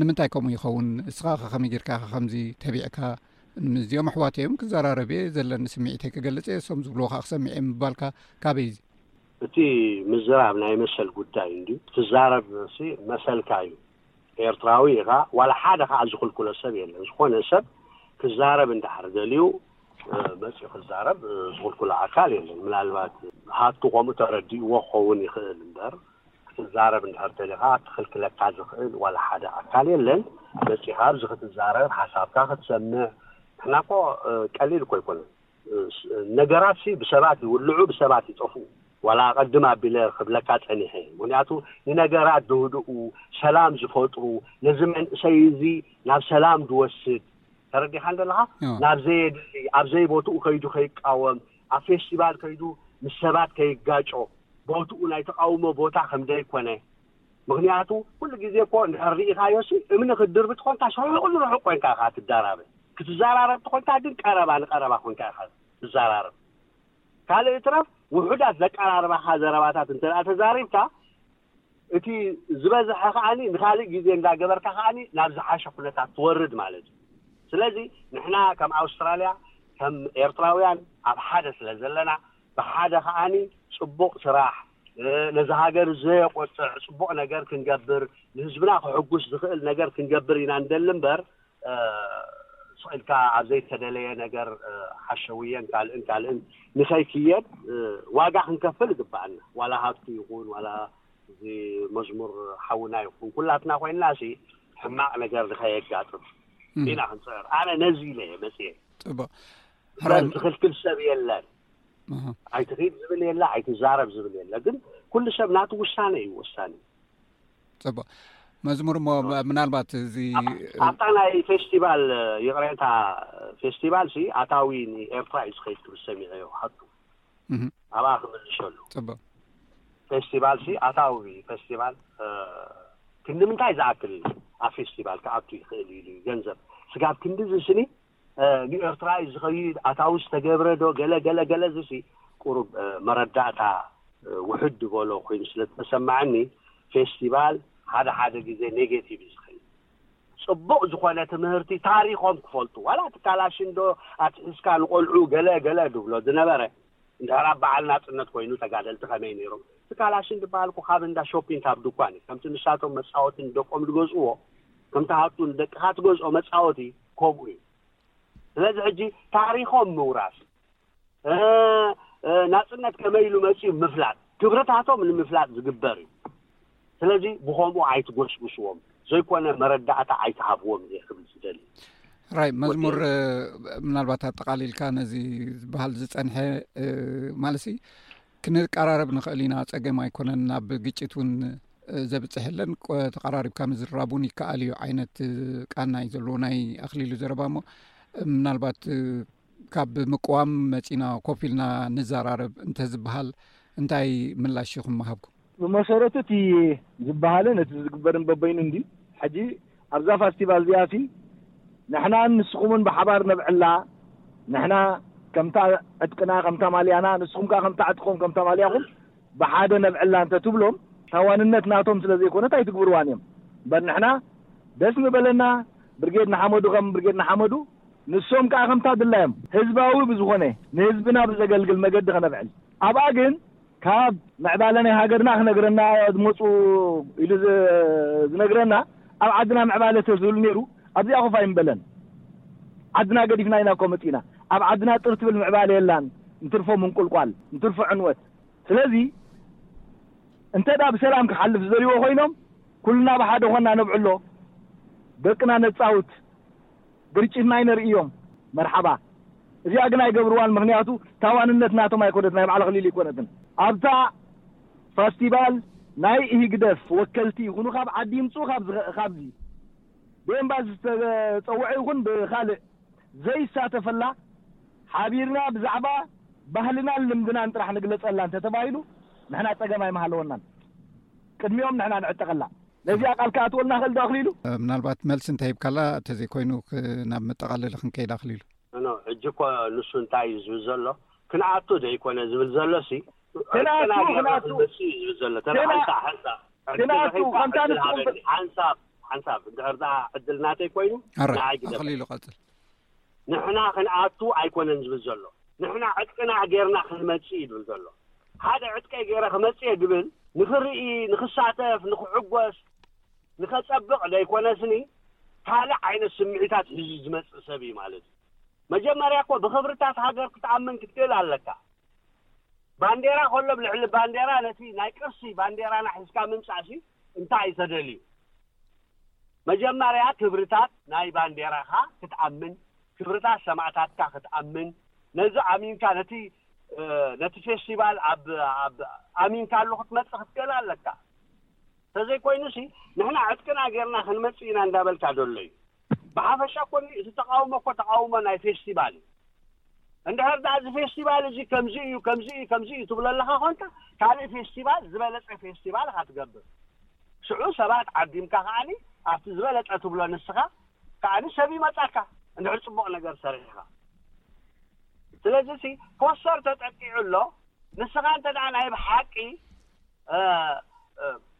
Speaker 1: ንምንታይ ከምኡ ይኸውን እስኻ ከከመይ ጌርካ ኢ ከምዚ ተቢዕካ ምዚኦም ኣሕዋት እዮም ክዘራረብ እየ ዘለኒ ስምዒተይ ክገልፅ እየ ሶም ዝብልዎ ከዓ ክሰምዕ እየ ምባልካ ካበይ እዩ
Speaker 3: እቲ ምዝራብ ናይ መሰል ጉዳይ እንድዩ ትዛረብ ሲ መሰልካ እዩ ኤርትራዊ ኢኻ ዋላ ሓደ ካኣ ዝኽልክሎ ሰብ የለን ዝኾነ ሰብ ክዛረብ እንድሕር ደልዩ መጽዩ ክዛረብ ዝኽልክሎ ኣካል የለን ምናልባት ሃብቱ ከምኡ ተረዲእዎ ክኸውን ይኽእል እምበር ክትዛረብ እንድሕር ደሊኻ ክኽልክለካ ዝኽእል ዋላ ሓደ ኣካል የለን መጺኻ ኣብዚ ክትዛረብ ሓሳብካ ክትሰምዕ ንሕና እኮ ቀሊል እኮ ኣይኮነን ነገራትሲ ብሰባት ይውልዑ ብሰባት ይጠፍኡ ዋላ ኣቀድም ኣቢለ ክብለካ ጸኒሐ ምክንያቱ ንነገራት ድህድኡ ሰላም ዝፈጥሩ ነዚ መንእሰይ እዚ ናብ ሰላም ድወስድ ተረዲካ ደለካ ናብ ዘየድሊ ኣብ ዘይቦትኡ ከይዱ ከይቃወም ኣብ ፌስቲቫል ከይዱ ምስ ሰባት ከይጋጮ ቦትኡ ናይ ተቃውሞ ቦታ ከምደይኮነ ምኽንያቱ ኩሉ ግዜ እኮ እንድሕር ርኢኻዮሲ እምኒ ክትድርቢ ተኾንካ ርሑቕ ንርሑቕ ኮንካ ኢኻ ትዳራበ ክትዛራረብ ተኾንካ ግን ቀረባ ንቀረባ ኮንካ ኢኻ ትዛራረብ ካልእ ይትረፍ ውሑዳት ዘቃራርባኻ ዘረባታት እንተድኣ ተዛሪብካ እቲ ዝበዝሐ ከኣኒ ንኻልእ ግዜ እንዳገበርካ ከኣኒ ናብ ዝሓሸ ኩነታት ትወርድ ማለት እዩ ስለዚ ንሕና ከም ኣውስትራልያ ከም ኤርትራውያን ኣብ ሓደ ስለ ዘለና ብሓደ ከኣኒ ጽቡቕ ስራሕ ነዛ ሃገር ዘየቆጥዕ ፅቡቕ ነገር ክንገብር ንህዝብና ክሕጉስ ዝኽእል ነገር ክንገብር ኢና ንደሊ እምበር ስቕ ኢልካ ኣብ ዘይተደለየ ነገር ሓሸውየን ካልእን ካልእን ንኸይክየድ ዋጋ ክንከፍል ይግበኣና ዋላ ሃብቲ ይኹን ዋላ እዚ መዝሙር ሓውና ይኹን ኩላትና ኮይንና ሲ ሕማቕ ነገር ንኸየጋጥም ኢና ክንፅዕር ኣነ ነዚ ኢለ እየ መፅየ
Speaker 1: ፅቡቕ
Speaker 3: ሕራይ በር ዝኽልክል ሰብ የለን ኣሃ። ኣይትኺድ ዝብል የለ ኣይትዛረብ ዝብል የለ ግን ኩሉ ሰብ ናቱ ውሳነ እዩ ወሳኒ
Speaker 1: ጽቡቅ መዝሙር እሞ ምናልባት እዚ
Speaker 3: ኣብታ ናይ ፌስቲቫል እ፣ ይቕሬታ ፌስቲቫል ሲ ኣታዊ ንኤርትራ እዩ ዝኸይድ ክብል ሰሚዐዮ ሃቱ እህ፣ ኣብኣ ክምልሸሉ
Speaker 1: ጽቡቅ
Speaker 3: ፌስቲቫል ሲ ኣታዊ እዩ ፌስቲቫል እ፣ ክንዲ ምንታይ ዝኣክል ኣብ ፌስቲቫል ክኣቱ ይኽእል ኢሉ እዩ ገንዘብ ስጋብ ክንዲ ዝስኒ ንኤርትራ እዩ ዝኸይድ ኣታዊ ዝተገብረ ዶ ገለ ገለ ገለ እዚሲ ቁሩብ መረዳእታ ውሕድ ዝበሎ ኮይኑ ስለ ዝተሰመዐኒ ፌስቲቫል ሓደ ሓደ ግዜ ኔጌቲቭ እዩ ዝኸይድ ጽቡቕ ዝኾነ ትምህርቲ ታሪኾም ክፈልጡ ዋላ እቲ ካላሽን ዶ ኣትሒዝካ ንቆልዑ ገለ ገለ ድብሎ ዝነበረ እንድሕር ኣብ በዓል ናጽነት ኮይኑ ተጋደልቲ ከመይ ነይሮም እቲ ካላሽን ዝበሃል እኮ ካብ እንዳ ሾፒንግ ካብ ድኳን እዩ ከምቲ ንሳቶም መጻወቲ ንደቆም ዝገዝእዎ ከምቲ ሃብቱ ንደቅኻ ትገዝኦ መጻወቲ ከምኡ እዩ ስለዚ ሕጂ ታሪኾም ምውራስ ናፅነት ከመይ ኢሉ መፅኡ ምፍላጥ ክብርታቶም ንምፍላጥ ዝግበር እዩ ስለዚ ብከምኡ ኣይትጎስጉስዎም ዘይኮነ መረዳእታ ኣይትሃብዎም እየ ክብል ዝደሊ
Speaker 1: ራይ መዝሙር ምናልባት ኣጠቃሊልካ ነዚ ዝበሃል ዝፀንሐ ማለት ክንቃራረብ ንኽእል ኢና ፀገም ኣይኮነን ናብ ግጭት እውን ዘብፅሕ የለን ተቀራሪብካ ምዝርራብ እውን ይከኣል እዩ ዓይነት ቃና እዩ ዘለዎ ናይ ኣክሊሉ ዘረባ እሞ ምናልባት ካብ ምቅዋም መፂና ኮፍ ኢልና ንዘራረብ እንተዝበሃል እንታይ ምላሽ ኢኹም ምሃብኩም
Speaker 6: ብመሰረቱ እቲ ዝበሃልን እቲ ዝግበርን በበይኑ እንድዩ። ሕጂ ኣብዛ ፋስቲቫል እዚኣሲ ንሕናን ንስኹምን ብሓባር ነብዕላ፣ ንሕና ከምታ ዕጥቅና ከምታ ማልያና ንስኹም ከኣ ከምታ ዕጥቅኹም ከምታ ማልያኹም ብሓደ ነብዕላ እንተ ትብሎም እታ ዋንነት ናቶም ስለ ዘይኮነት ኣይትግብርዋን እዮም። እምበር ንሕና ደስ ምበለና ብርጌድ ንሓመዱ ከም ብርጌድ ንሓመዱ ንሶም ከኣ ከምታ ድላዮም ህዝባዊ ብዝኾነ ንህዝብና ብዘገልግል መገዲ ከነብዕል። ኣብኣ ግን ካብ ምዕባለ ናይ ሃገርና ክነግረና ዝመጹ ኢሉ ዝነግረና ኣብ ዓድና ምዕባለ ተዝህሉ ኔሩ ኣብዚኣ ኮፍ ኣይምበለን ዓድና ገዲፍና ኢና እኮ መጺእና ኣብ ዓድና ጥር ትብል ምዕባለ የላን እንትርፎ ምንቁልቋል እንትርፎ ዕንወት ስለዚ እንተዳ ብሰላም ክሓልፍ ዝደልዎ ኮይኖም ኩልና ብሓደ ኮና ነብዕሎ ደቅና ነጻውት ግርጭትና ኣይነርእዮም መርሓባ እዚኣ ግን ኣይገብርዋን ምክንያቱ ታዋንነት ናቶም ኣይኮነት ናይ ባዕላ ክሊል እይኮነትን ኣብታ ፋስቲባል ናይ እህግደፍ ወከልቲ ይኩኑ ካብ ዓዲ ይምጽኡ ካብዚ ቤምባ ዝተጸውዐ ይኩን ብካልእ ዘይሳተፈላ ሓቢርና ብዛዕባ ባህልናን ልምድናን ጥራሕ ንግለጸላ እንተተባሂሉ ንሕና ጸገም ኣይምሃለወናን። ቅድሚኦም ንሕና ንዕጠቐላ። ነዚኣ ቃል ክኣትወልና ይኽእል ዶ ኣኽሊሉ?
Speaker 1: ምናልባት መልሲ እንተሂብካላ እንተዘይኮይኑ ናብ መጠቓለሊ ክንከይድ ኣኽሊሉ።
Speaker 3: ኖ ሕጂ እኮ ንሱ እንታይ እዩ ዝብል ዘሎ ክንኣቱ ደይኮነ ዝብል ዘሎሲ
Speaker 6: ክንኣቱ ክንኣቱ ክንመጽእ እዩ
Speaker 3: ዝብል ዘሎ ተናሓንሳእ ሓንሳብ
Speaker 6: ክንኣቱ ከምታ ንስኹም
Speaker 3: ሓንሳብ ሓንሳብ እንድሕር ደኣ ዕድል ናተይ ኮይኑ ንዓይ ግደፍ
Speaker 1: ኣኽሊሉ ቀጽል
Speaker 3: ንሕና ክንኣቱ ኣይኮነን ዝብል ዘሎ ንሕና ዕጥቅና ጌርና ክንመጽእ እዩ ዝብል ዘሎ ሓደ ዕጥቀይ ጌረ ክመጽእ እየ ዝብል ንኽርኢ ንኽሳተፍ ንኽዕጎስ ንኸጸብቕ ዘይኮነስኒ ካልእ ዓይነት ስምዒታት ሒዙ ዝመጽእ ሰብ እዩ ማለት እዩ መጀመርያ እኮ ብኽብርታት ሃገር ክትኣምን ክትክእል ኣለካ ባንዴራ ከሎ ብልዕሊ ባንዴራ ነቲ ናይ ቅርሲ ባንዴራና ሒዝካ ምምጻእሲ እንታይ እዩ ተደልዩ? መጀመርያ ክብርታት ናይ ባንዴራኻ ክትኣምን፣ ክብርታት ሰማእታትካ ክትኣምን፣ ነዚ ኣሚንካ ነቲ ነቲ ፌስቲቫል ኣብ ኣብ ኣሚንካሉ ክትመጽእ ክትክእል ኣለካ። ተዘይኮይኑሲ ንሕና ዕጥቅና ጌርና ክንመጽእ ኢና እንዳበልካ ደሎ እዩ። ብሓፈሻ እኮኒ እቲ ተቓውሞ እኮ ተቓውሞ ናይ ፌስቲቫል እዩ። እንድሕር ድኣ እዚ ፌስቲቫል እዚ ከምዚ እዩ ከምዚ እዩ ከምዚ እዩ ትብሎ ኣለኻ ኮንካ ካልእ ፌስቲቫል ዝበለጸ ፌስቲቫል ኢኻ ትገብር። ሽዑ ሰባት ዓዲምካ ከኣኒ ኣብቲ ዝበለጸ ትብሎ ንስኻ ከኣኒ ሰብ ይመጻካ እንድሕር ጽቡቕ ነገር ሰሪሕኻ። ስለዚሲ ፖስተር ተጠቂዑ ኣሎ ንስኻ እንተድኣ ናይ ብሓቂ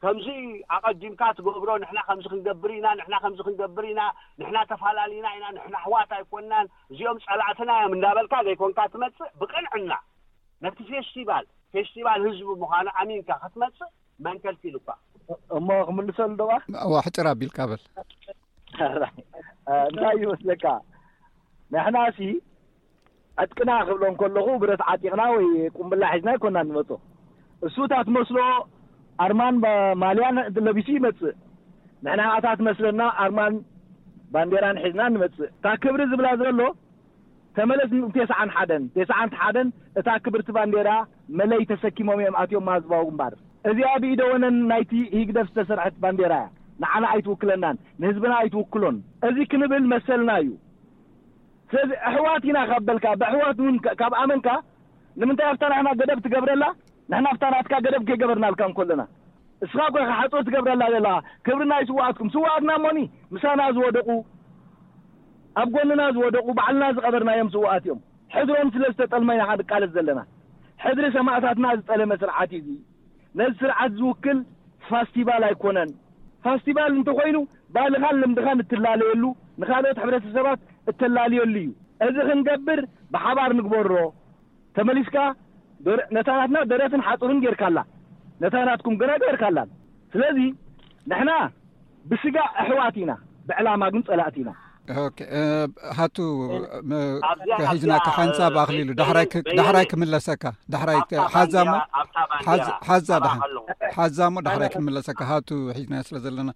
Speaker 3: ከምዚ ኣቐዲምካ ትገብሮ ንሕና ከምዚ ክንገብር ኢና ንሕና ከምዚ ክንገብር ኢና ንሕና ተፋላሊና ኢና ንሕና ኣሕዋት ኣይኮናን እዚኦም ጸላእትና እዮም እንዳበልካ ዘይኮንካ ትመጽእ ብቅንዕና ነቲ ፌስቲቫል ፌስቲቫል ህዝቢ ምዃኑ ኣሚንካ ክትመጽእ መን ከልኪሉካ
Speaker 6: እሞ ክምልሰሉ ደዋ
Speaker 1: ዋ ሕጭር ኣቢልካ በል
Speaker 6: እንታይ ይመስለካ ንሕናሲ ዕጥቅና ክብሎም ከለኹ ብረት ዓጢቕና ወይ ቁምብላ ሒዝና ኣይኮናን ንመጾ። እሱ እታ ትመስሎ ኣርማን ማልያን ለቢሱ ይመጽእ። ንሕና ከኣ እታ ትመስለና ኣርማን ባንዴራን ሒዝና ንመጽእ። እታ ክብሪ ዝብላ ዘሎ ተመለስ ን ቴስዓን ሓደን፣ ቴስዓን ን ሓደን እታ ክብርቲ ባንዴራ መለይ ተሰኪሞም እዮም ኣትዮማ ህዝባዊ ግንባር። እዚኣ ብኢደወነን ናይቲ ሂግደፍ ዝተሰርሐት ባንዴራ እያ። ንዓና ኣይትውክለናን፣ ንህዝብና ኣይትውክሎን። እዚ ክንብል መሰልና እዩ። ስለዚ ኣሕዋት ኢና ካብ በልካ ብኣሕዋት ውን ካብ ኣመንካ ንምንታይ ኣብታ ናሕና ገደብ ትገብረላ ንሕና ኣብታ ናትካ ገደብ ከይገበርናልካ እንኮለና እስኻ ኮይካ ሓጹር ትገብረላ ዘለኻ ክብሪ ናይ ስውኣትኩም ስውኣትና እሞኒ ምሳና ዝወደቁ ኣብ ጎንና ዝወደቁ ባዕልና ዝቀበርናዮም ስውኣት እዮም ሕድሮም ስለ ዝተጠልመ ኢና ንቃለስ ዘለና ሕድሪ ሰማእታትና ዝጠለመ ስርዓት እዩ እዚ ነዚ ስርዓት ዝውክል ፋስቲቫል ኣይኮነን። ፋስቲቫል እንተኾይኑ ባህልኻን ልምድኻን እትላለየሉ፣ ንኻልኦት ሕብረተሰባት እተላልየሉ እዩ። እዚ ክንገብር ብሓባር ንግበሮ። ተመሊስካ ነታ ናትና ደረትን ሓጹርን ጌርካላ፣ ነታ ናትኩም ግና ኣይገበርካላን። ስለዚ ንሕና ብስጋ ኣሕዋት ኢና ብዕላማ ግን ጸላእቲ ኢና። ኦኬ
Speaker 1: ሃቱ ሒዝናካ ሓንሳብ ኣኽሊሉ ዳሕራይ ክምለሰካ ዳሕራይ ሓዛሞ ሓዛ ዳ ሓዛሞ ዳሕራይ ክምለሰካ ሃቱ ሒዝና ስለ ዘለና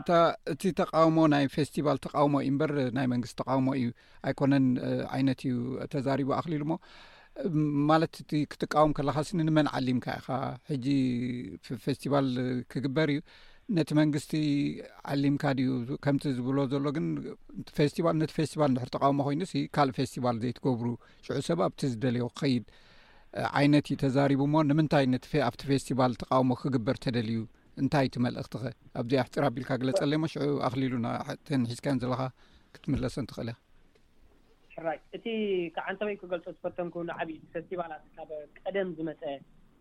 Speaker 1: እታ እቲ ተቃውሞ ናይ ፌስቲቫል ተቃውሞ እዩ እምበር ናይ መንግስቲ ተቃውሞ እዩ ኣይኮነን ዓይነት እዩ ተዛሪቡ ኣክሊሉ ሞ ማለት እቲ ክትቃወም ከለካ ስኒ ንመን ዓሊምካ ኢኻ ሕጂ ፌስቲቫል ክግበር እዩ ነቲ መንግስቲ ዓሊምካ ድዩ ከምቲ ዝብሎ ዘሎ ግን ፌስቲቫል ነቲ ፌስቲቫል ንድሕር ተቃውሞ ኮይኑ ሲ ካልእ ፌስቲቫል ዘይትገብሩ ሽዑ ሰብ ኣብቲ ዝደልዮ ክኸይድ ዓይነት እዩ ተዛሪቡ ሞ ንምንታይ ነቲ ኣብቲ ፌስቲቫል ተቃውሞ ክግበር ተደልዩ እንታይ እቲ መልእኽትኸ ኣብዚኣ ኣሕፂር ኣቢልካ ግለፀለይ ሞ ሽዑ ኣኽሊሉ ተን ሒዝካዮን ዘለኻ ክትምለሰን ትኽእል እያ
Speaker 2: ሕራይ እቲ ከዓ እንተበይ ክገልፆ ዝፈተንኩ ንዓብ ፈስቲቫላት ካብ ቀደም ዝመፀ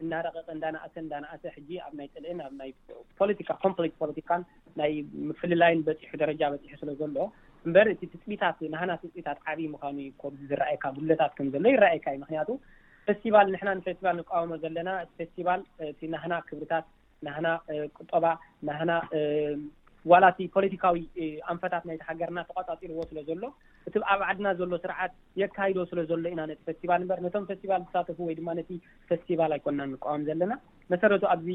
Speaker 2: እናረቐቐ እንዳናእሰ እንዳናእሰ ሕጂ ኣብ ናይ ፅልእን ኣብ ናይ ፖለቲካ ኮምፕሊት ፖለቲካን ናይ ምፍልላይን በፂሑ ደረጃ በፂሑ ስለ ዘሎ እምበር እቲ ትፅቢታት ናህና ትፅቢታት ዓብዪ ምዃኑ እዩ ኮዚ ዝረኣየካ ጉድለታት ከም ዘሎ ይረኣየካ እዩ ምክንያቱ ፈስቲቫል ንሕና ንፈስቲቫል ንቃወሞ ዘለና እቲ ፈስቲቫል እቲ ናህና ክብርታት ናህና ቁጦባ ናህና ዋላ እቲ ፖለቲካዊ ኣንፈታት ናይቲ ሃገርና ተቋጻጺርዎ ስለ ዘሎ እቲ ኣብ ዓድና ዘሎ ስርዓት የካይዶ ስለ ዘሎ ኢና ነቲ ፈስቲቫል እምበር ነቶም ፈስቲቫል ዝሳተፉ ወይ ድማ ነቲ ፈስቲቫል ኣይኮንናን ንቃወም ዘለና መሰረቱ ኣብዚ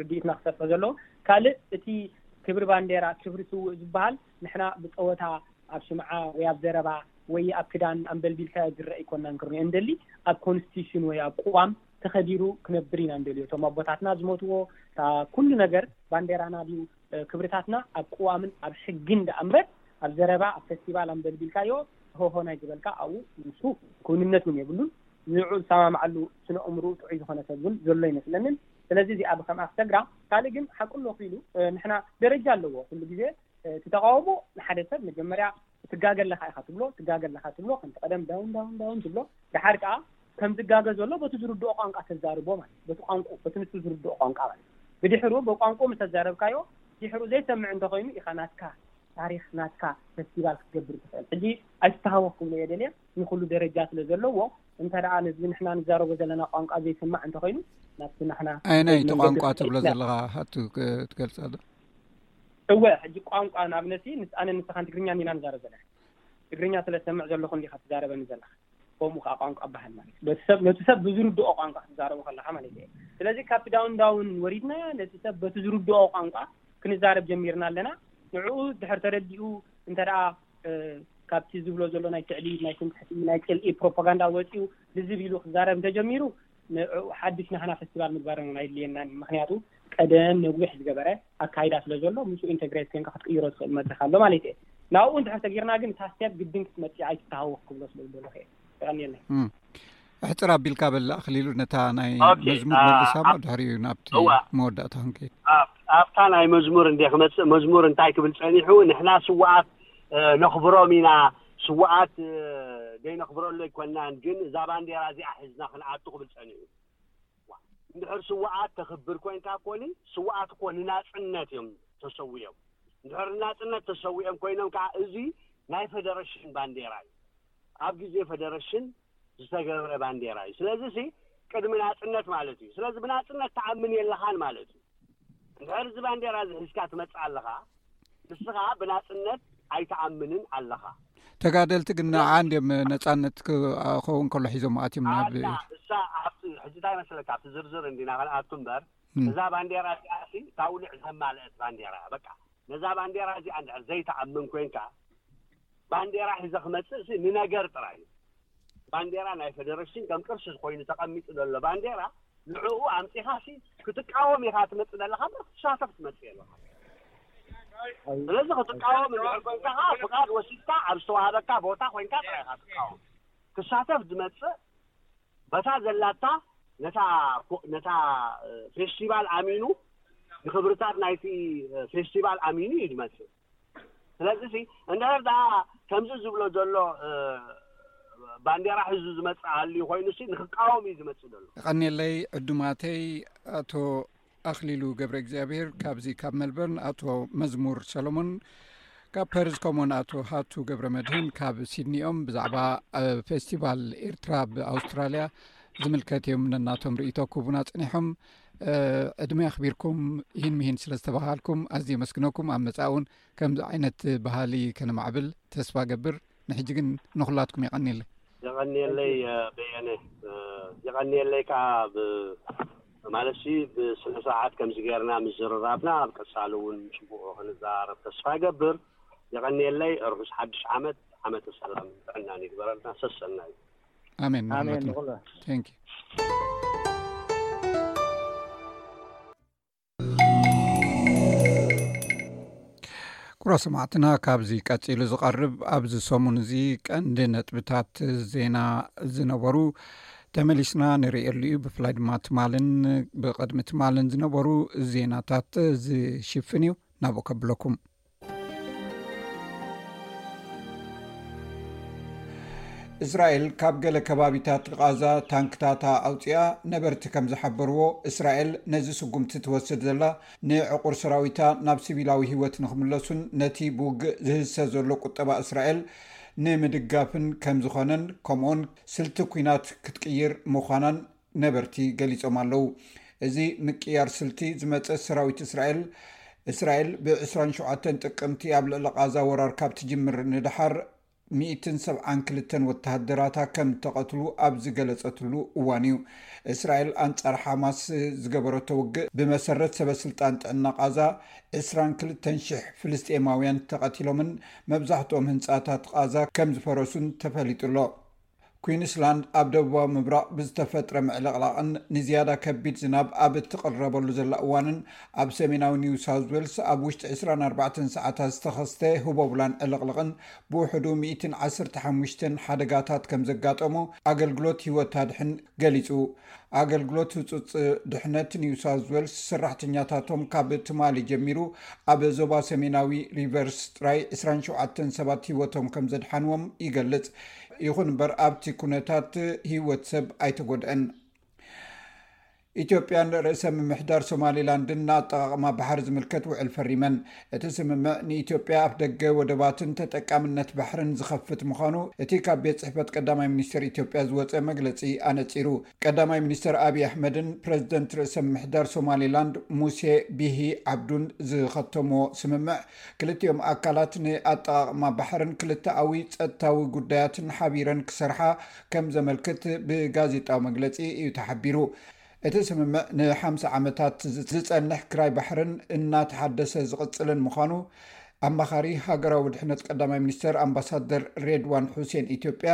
Speaker 2: ርድኢትና ክሰፍሕ ዘለዎ ካልእ እቲ ክብሪ ባንዴራ ክብሪ ስውእ ዝበሃል ንሕና ብጸወታ፣ ኣብ ሽምዓ ወይ ኣብ ዘረባ ወይ ኣብ ክዳን ኣንበልቢልካዮ ዝርእ ኣይኮናን ክንርኦ እንደሊ፣ ኣብ ኮንስቲቱሽን ወይ ኣብ ቁዋም ተኸቢሩ ክነብር ኢና እንደልዮ። እቶም ኣቦታትና ዝሞትዎ እታ ኩሉ ነገር ባንዴራና ድዩ ክብርታትና ኣብ ቁዋምን ኣብ ሕግን ድኣ እምበር ኣብ ዘረባ ኣብ ፈስቲቫል ኣንበልቢልካዮ ሆሆ ናይ ዝበልካ ኣብኡ ንሱ ክውንነት ውን የብሉን። ንዕኡ ዝሰማምዓሉ ስነ-ኣእምሩኡ ጥዑይ ዝኾነ ሰብ ውን ዘሎ ኣይመስለንን። ስለዚ እዚኣ ብከምኣ ክሰግራ ካልእ ግን ሓቁ ኣሎ ክኢሉ ንሕና ደረጃ ኣለዎ ኩሉ ግዜ እቲ ተቃውሞ ንሓደ ሰብ መጀመርያ ትጋገ ኣለካ ኢካ ትብሎ ትጋገ ኣለካ ትብሎ ከምቲ ቀደም ዳውን ዳውን ዳውን ትብሎ ደሓር ከኣ ከም ዝጋገ ዘሎ በቲ ዝርድኦ ቋንቃ ተዛርቦ ማለት በቲ ቋንቁ በቲ ንሱ ዝርድኦ ቋንቃ ማለት ብድሕሩ ብቋንቁ ምስ ኣዛረብካዮ ድሕሩ ዘይሰምዕ እንተ ኮይኑ ኢካ ናትካ ታሪክ ናትካ ፈስቲቫል ክትገብር ትክእል ሕጂ ኣይትተሃወክ ክብሎ እየ ደልየ ንኩሉ ደረጃ ስለ ዘለዎ እንተደኣ ነዚ ንሕና ንዛረቦ ዘለና ቋንቋ ዘይስማዕ እንተኮይኑ ናብቲ ንሕና
Speaker 1: ኣይናይ እቲ ቋንቋ ትብሎ ዘለካ ሃቱ ክትገልፀ ዶ
Speaker 2: እወ ሕጂ ቋንቋ ንኣብነት ምስ ኣነ ንስኻን ትግርኛ ኒና ንዛረብ ዘለና ትግርኛ ስለ ዝሰምዕ ዘለኹ እንዲካ ትዛረበኒ ዘለካ ከምኡ ከዓ ቋንቋ ኣባሃል ማለት እዩ በቲ ሰብ ነቲ ሰብ ብዝርድኦ ቋንቋ ክትዛረቡ ከለካ ማለት እዩ ስለዚ ካብቲ ዳውን ዳውን ወሪድና ነቲ ሰብ በቲ ዝርድኦ ቋንቋ ክንዛረብ ጀሚርና ኣለና ንዕኡ ድሕር ተረዲኡ እንተደኣ ካብቲ ዝብሎ ዘሎ ናይ ትዕሊል ናይ ትምክሕቲ ናይ ጽልኢ ፕሮፓጋንዳ ወጺኡ ልዝብ ኢሉ ክዛረብ እንተጀሚሩ ንዕኡ ሓድሽ ናህና ፈስቲቫል ምግባር እውን ኣየድልየናን እዩ። ምክንያቱ ቀደም ነዊሕ ዝገበረ ኣካይዳ ስለ ዘሎ ምስኡ ኢንተግሬት ኮንካ ክትቅይሮ ትኽእል መድረኽ ኣሎ ማለት እየ። ናብኡ እንድሕር ተጊርና ግን እታ ስቴፕ ግድን ክትመጽእ እያ ኣይትተሃወኽ ክብሎ ስለ ዝደለኹ እየ።
Speaker 1: የቐንየለይ። ኣሕፅር ኣቢልካ በል ኣክሊሉ ነታ ናይ መዝሙር መልሳ
Speaker 3: እሞ
Speaker 1: ድሕሪኡ ናብቲ መወዳእታ ክንከይድ
Speaker 3: ኣብታ ናይ መዝሙር እንደ ክመፅእ መዝሙር እንታይ ክብል ፀኒሑ ንሕና ስዋኣት ነኽብሮም ኢና ስዋኣት ዘይነኽብረሉ ኣይኮናን ግን እዛ ባንዴራ እዚኣ ሕዝና ክንኣቱ ክብል ፀኒሑ እንድሕር ስዋኣት ተኽብር ኮንካ ኮኒ ስዋኣት እኮ ንናፅነት እዮም ተሰዊኦም እንድሕር ናፅነት ተሰዊኦም ኮይኖም ከዓ እዚ ናይ ፌደሬሽን ባንዴራ እዩ ኣብ ግዜ ፌደሬሽን ዝተገብረ ባንዴራ እዩ ስለዚሲ ቅድሚ ናጽነት ማለት እዩ ስለዚ ብናጽነት ትኣምን የለኻን ማለት እዩ እንድሕር እዚ ባንዴራ እዚ ሒዝካ ትመጽእ ኣለኻ ንስኻ ብናጽነት ኣይትኣምንን ኣለኻ
Speaker 1: ተጋደልቲ ግን ንዓ እንድም ነፃነት ክኸውን ከሎ ሒዞም ኣትም ናብ
Speaker 3: እሳ ኣብቲ ሕዚ እንታይ መሰለካ ኣብቲ ዝርዝር እንዲና ክንኣቱ እምበር እዛ ባንዴራ እዚኣሲ ታውልዕ ዘማልእት ባንዴራ በቃ ነዛ ባንዴራ እዚኣ እንድሕር ዘይተኣምን ኮንካ ባንዴራ ሒዘ ክመጽእሲ ንነገር ጥራይ እዩ። ባንዴራ ናይ ፈደረሽን ከም ቅርሲ ኮይኑ ተቐሚጡ ዘሎ ባንዴራ ንዕኡ ኣምጺኻሲ ክትቃወም ኢኻ ትመጽእ ዘለኻ እምበር ክትሳተፍ ትመጽእ የለኻን። ስለዚ ክትቃወም እንድሕር ኮይንካ ከዓ ፍቃድ ወሲድካ ኣብ ዝተዋሃበካ ቦታ ኮይንካ ጥራይ ኢኻ ትቃወም። ክሳተፍ ዝመጽእ በታ ዘላታ ነታ ነታ ፌስቲቫል ኣሚኑ ንክብርታት ናይቲ ፌስቲቫል ኣሚኑ እዩ ዝመጽእ። ስለዚ ሲ እንድሕር ደኣ ከምዚ ዝብሎ ዘሎ ባንዴራ ሒዙ ዝመጽእ ሃልዩ ኮይኑ ሲ ንክቃወም እዩ ዝመጽእ ዘሎ።
Speaker 1: የቐንየለይ ዕዱማተይ ኣቶ ኣኽሊሉ ገብረእግዚኣብሄር ካብዚ ካብ መልበርን ኣቶ መዝሙር ሰሎሞን ካብ ፐርዝ ከምኡውን ኣቶ ሃቱ ገብረ መድህን ካብ ሲድኒ ኦም ብዛዕባ ፌስቲቫል ኤርትራ ብኣውስትራልያ ዝምልከት እዮም ነናቶም ርእቶ ክህቡና ጽኒሖም ዕድመ ኣኽቢርኩም ይህን ምሂን ስለ ዝተባሃልኩም ኣዝየ ኣመስግነኩም ኣብ መጻኢ እውን ከምዚ ዓይነት ባህሊ ከነማዕብል ተስፋ ገብር ንሕጂ ግን ንኹላትኩም
Speaker 3: የቐኒየለይ የቐኒየለይ በየነ የቐኒየለይ ከዓ ማለት ሲ ብስነ ስርዓት ከምዚ ገርና ምዝርራብና ኣብ ቀፃሊ እውን ፅቡቅ ክንዘራረብ ተስፋ ገብር የቀኒየለይ ርሑስ ሓድሽ ዓመት ዓመተ ሰላም ጥዕናን ይግበረልና ሰሰና እዩ
Speaker 1: ኣሜን
Speaker 6: ኣሜን ንኹሉ
Speaker 1: ንኹሉ ኩራ ሰማዕትና ካብዚ ቀፂሉ ዝቐርብ ኣብዚ ሰሙን እዚ ቀንዲ ነጥብታት ዜና ዝነበሩ ተመሊስና ንርኢ ኣሉ እዩ ብፍላይ ድማ ትማልን ብቅድሚ ትማልን ዝነበሩ ዜናታት ዝሽፍን እዩ ናብኡ ከብለኩም እስራኤል ካብ ገለ ከባቢታት ቓዛ ታንክታታ ኣውፅኣ ነበርቲ ከም ዝሓበርዎ እስራኤል ነዚ ስጉምቲ ትወስድ ዘላ ንዕቑር ሰራዊታ ናብ ስቪላዊ ሂወት ንክምለሱን ነቲ ብውግእ ዝህዝሰ ዘሎ ቁጠባ እስራኤል ንምድጋፍን ከም ዝኾነን ከምኡውን ስልቲ ኩናት ክትቅይር ምዃናን ነበርቲ ገሊፆም ኣለው። እዚ ምቅያር ስልቲ ዝመፀ ሰራዊት እስራኤል እስራኤል ብ ዕስራን ሸውዓተን ጥቅምቲ ኣብ ልዕሊ ቓዛ ወራር ካብ ትጅምር ንደሓር ሚእትን ሰብዓን ክልተን ወተሃደራታ ከም እተቐትሉ ኣብ ዝገለፀትሉ እዋን እዩ። እስራኤል ኣንፃር ሓማስ ዝገበረቶ ውግእ ብመሰረት ሰበ ስልጣን ጥዕና ቓዛ ዕስራን ክልተን ሽሕ ፍልስጤማውያን ተቐቲሎምን መብዛሕትኦም ህንፃታት ቓዛ ከም ዝፈረሱን ተፈሊጡ ኣሎ። ኲንስላንድ ኣብ ደቡባዊ ምብራቕ ብዝተፈጥረ ምዕልቕላቕን ንዝያዳ ከቢድ ዝናብ ኣብ እትቕረበሉ ዘላ እዋንን ኣብ ሰሜናዊ ኒው ሳውዝ ዌልስ ኣብ ውሽጢ ዕስራን ኣርባዕተን ሰዓታት ዝተኸስተ ህቦብላን ዕልቕልቕን ብውሕዱ ሚእትን ዓሰርተ ሓሙሽተን ሓደጋታት ከምዘጋጠሙ ኣገልግሎት ህይወት ኣድሕን ገሊጹ። ኣገልግሎት ህፁፅ ድሕነት ኒው ሳውዝ ዌልስ ሰራሕተኛታቶም ካብ ትማሊ ጀሚሩ ኣብ ዞባ ሰሜናዊ ሪቨርስ ጥራይ 27 ሰባት ህይወቶም ከም ዘድሓንዎም ይገልፅ። ይኹን እምበር ኣብቲ ኩነታት ህይወት ሰብ ኣይተጎድአን። ኢትዮጵያን ርእሰ ምምሕዳር ሶማሊላንድን ንኣጠቓቕማ ባሕሪ ዝምልከት ውዕል ፈሪመን። እቲ ስምምዕ ንኢትዮጵያ ኣፍደገ ወደባትን ተጠቃምነት ባሕርን ዝኸፍት ምዃኑ እቲ ካብ ቤት ጽሕፈት ቀዳማይ ሚኒስተር ኢትዮጵያ ዝወጸ መግለጺ ኣነጺሩ። ቀዳማይ ሚኒስተር ኣብዪ ኣሕመድን ፕረዚደንት ርእሰ ምምሕዳር ሶማሊላንድ ሙሴ ቢሂ ዓብዱን ዝኸተምዎ ስምምዕ፣ ክልቲኦም ኣካላት ንኣጠቓቕማ ባሕርን ክልተኣዊ ጸጥታዊ ጉዳያትን ሓቢረን ክሰርሓ ከም ዘመልክት ብጋዜጣዊ መግለጺ እዩ ተሓቢሩ። እቲ ስምምዕ ንሓምሳ ዓመታት ዝጸንሕ ክራይ ባሕርን እናተሓደሰ ዝቕጽልን ምዃኑ ኣማኻሪ ሃገራዊ ድሕነት ቀዳማይ ሚኒስተር ኣምባሳደር ሬድዋን ሑሴን ኢትዮጵያ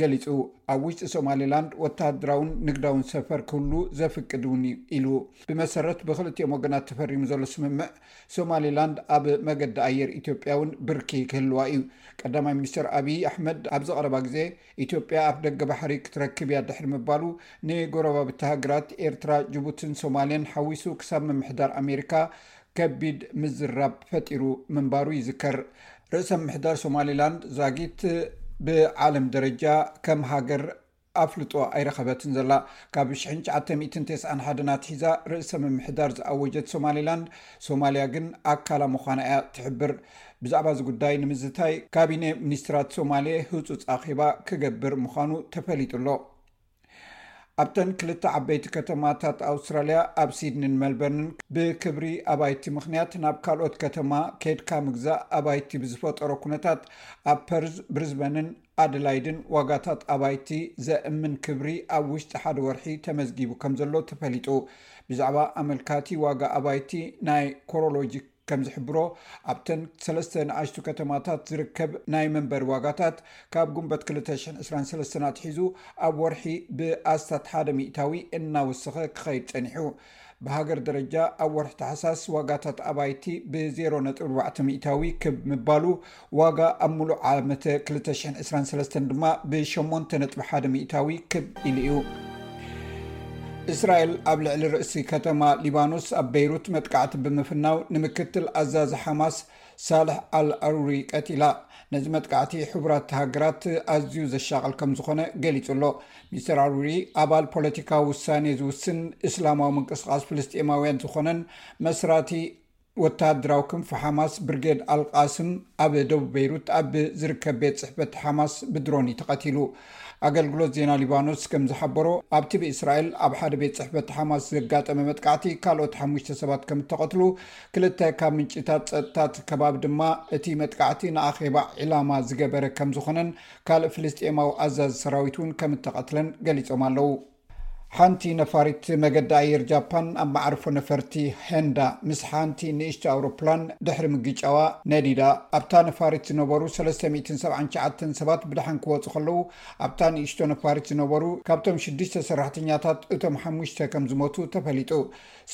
Speaker 1: ገሊጹ። ኣብ ውሽጢ ሶማሊላንድ ወተሃደራውን ንግዳውን ሰፈር ክህሉ ዘፍቅድ እውን እዩ ኢሉ። ብመሰረት ብክልቲኦም ወገናት ተፈሪሙ ዘሎ ስምምዕ ሶማሊላንድ ኣብ መገዲ ኣየር ኢትዮጵያ እውን ብርኪ ክህልዋ እዩ። ቀዳማይ ሚኒስተር ኣብይ ኣሕመድ ኣብዚ ቀረባ ግዜ ኢትዮጵያ ኣፍደገ ባሕሪ ክትረክብ እያ ድሕሪ ምባሉ፣ ንጎረባብቲ ሃገራት ኤርትራ፣ ጅቡትን ሶማልያን ሓዊሱ ክሳብ ምምሕዳር ኣሜሪካ ከቢድ ምዝራብ ፈጢሩ ምንባሩ ይዝከር። ርእሰ ምምሕዳር ሶማሊላንድ ዛጊት ብዓለም ደረጃ ከም ሃገር ኣፍልጦ ኣይረኸበትን ዘላ። ካብ ሽሕን ትሽዓተ ሚእትን ተስዓን ሓደን ኣትሒዛ ርእሰ ምምሕዳር ዝኣወጀት ሶማሊላንድ፣ ሶማልያ ግን ኣካላ ምዃና እያ ትሕብር። ብዛዕባ እዚ ጉዳይ ንምዝታይ ካቢነ ሚኒስትራት ሶማሌ ህፁፅ ኣኼባ ክገብር ምዃኑ ተፈሊጡ ኣሎ። ኣብተን ክልተ ዓበይቲ ከተማታት ኣውስትራልያ ኣብ ሲድኒን መልበርንን ብክብሪ ኣባይቲ ምኽንያት ናብ ካልኦት ከተማ ኬድካ ምግዛእ ኣባይቲ ብዝፈጠሮ ኩነታት ኣብ ፐርዝ፣ ብሪዝበንን ኣደላይድን ዋጋታት ኣባይቲ ዘእምን ክብሪ ኣብ ውሽጢ ሓደ ወርሒ ተመዝጊቡ ከምዘሎ ተፈሊጡ። ብዛዕባ ኣመልካቲ ዋጋ ኣባይቲ ናይ ኮሮሎጂ ከም ዝሕብሮ ኣብተን ሰለስተ ንኣሽቱ ከተማታት ዝርከብ ናይ መንበሪ ዋጋታት ካብ ጉንበት 223 ኣትሒዙ ኣብ ወርሒ ብኣስታት ሓደ ሚእታዊ እናወሰኸ ክኸይድ ፀኒሑ ብሃገር ደረጃ ኣብ ወርሒ ተሓሳስ ዋጋታት ኣባይቲ ብ0 ነጥቢ 4 ሚእታዊ ክብ ምባሉ ዋጋ ኣብ ሙሉእ ዓመተ ክልተ ሽሕን ዕስራን ሰለስተን ድማ ብ ሸሞንተ ነጥቢ ሓደ ሚእታዊ ክብ ኢሉ እዩ። እስራኤል ኣብ ልዕሊ ርእሲ ከተማ ሊባኖስ ኣብ በይሩት መጥቃዕቲ ብምፍናው ንምክትል ኣዛዚ ሓማስ ሳልሕ ኣል ኣሩሪ ቀቲላ። ነዚ መጥቃዕቲ ሕቡራት ሃገራት ኣዝዩ ዘሻቕል ከም ዝኾነ ገሊጹ ኣሎ። ሚስተር ኣሩሪ ኣባል ፖለቲካዊ ውሳኔ ዝውስን እስላማዊ ምንቅስቓስ ፍልስጤማውያን ዝኾነን መስራቲ ወተሃደራዊ ክንፊ ሓማስ ብርጌድ ኣልቃስም ኣብ ደቡብ በይሩት ኣብ ዝርከብ ቤት ጽሕፈት ሓማስ ብድሮን እዩ ተቐቲሉ። ኣገልግሎት ዜና ሊባኖስ ከም ዝሓበሮ ኣብቲ ብእስራኤል ኣብ ሓደ ቤት ጽሕፈት ሓማስ ዘጋጠመ መጥቃዕቲ ካልኦት ሓሙሽተ ሰባት ከም እተቐትሉ ክልተ ካብ ምንጪታት ጸጥታት ከባቢ ድማ እቲ መጥቃዕቲ ንኣኼባ ዒላማ ዝገበረ ከም ዝኾነን ካልእ ፍልስጤማዊ ኣዛዚ ሰራዊት እውን ከም እተቐትለን ገሊጾም ኣለዉ። ሓንቲ ነፋሪት መገዲ ኣየር ጃፓን ኣብ መዓርፎ ነፈርቲ ሄንዳ ምስ ሓንቲ ንእሽቶ ኣውሮፕላን ድሕሪ ምግጫዋ ነዲዳ። ኣብታ ነፋሪት ዝነበሩ ሰለስተ ሚእትን ሰብዓን ትሽዓተን ሰባት ብደሓን ክወጹ ከለዉ፣ ኣብታ ንእሽቶ ነፋሪት ዝነበሩ ካብቶም ሽዱሽተ ሰራሕተኛታት እቶም ሓሙሽተ ከም ዝሞቱ ተፈሊጡ።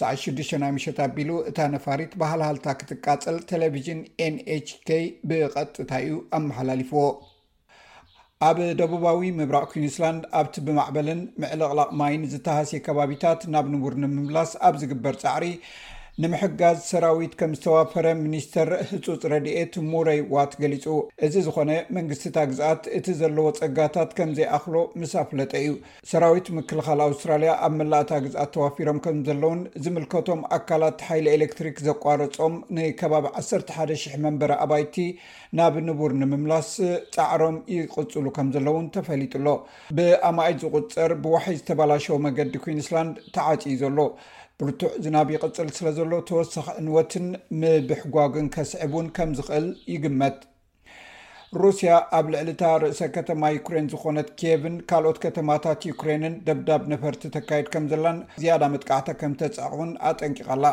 Speaker 1: ሰዓት ሽዱሽተ ናይ ምሸት ኣቢሉ እታ ነፋሪት ብሃልሃልታ ክትቃጸል ቴሌቪዥን ኤንኤችኬይ ብቐጥታ'ዩ ኣመሓላሊፍዎ። ኣብ ደቡባዊ ምብራቕ ኩንስላንድ ኣብቲ ብማዕበልን ምዕልቕላቕ ማይን ዝተሃስየ ከባቢታት ናብ ንቡር ንምምላስ ኣብ ዝግበር ፃዕሪ ንምሕጋዝ ሰራዊት ከም ዝተዋፈረ ሚኒስተር ህፁፅ ረድኤት ሙረይ ዋት ገሊፁ እዚ ዝኾነ መንግስቲታ ግዝኣት እቲ ዘለዎ ፀጋታት ከም ዘይኣኽሎ ምስ ኣፍለጠ እዩ ሰራዊት ምክልኻል ኣውስትራልያ ኣብ መላእታ ግዝኣት ተዋፊሮም ከም ዘለውን ዝምልከቶም ኣካላት ሓይሊ ኤሌክትሪክ ዘቋረፆም ንከባቢ 11,000 መንበሪ ኣባይቲ ናብ ንቡር ንምምላስ ፃዕሮም ይቕፅሉ ከምዘለዉ እውን ተፈሊጡ ኣሎ። ብኣማኢት ዝቑፀር ብዋሕይ ዝተባላሸወ መገዲ ኩንስላንድ ተዓፅዩ ዘሎ ብርቱዕ ዝናብ ይቕፅል ስለዘሎ ተወሳኺ ዕንወትን ምብሕጓግን ከስዕብ እውን ከምዝኽእል ይግመት። ሩስያ ኣብ ልዕሊ እታ ርእሰ ከተማ ዩክሬን ዝኾነት ኪየቭን ካልኦት ከተማታት ዩክሬንን ደብዳብ ነፈርቲ ተካይድ ከምዘላን ዝያዳ መጥቃዕታ ከምተፅዕቕ እውን ኣጠንቂቓ ኣላ።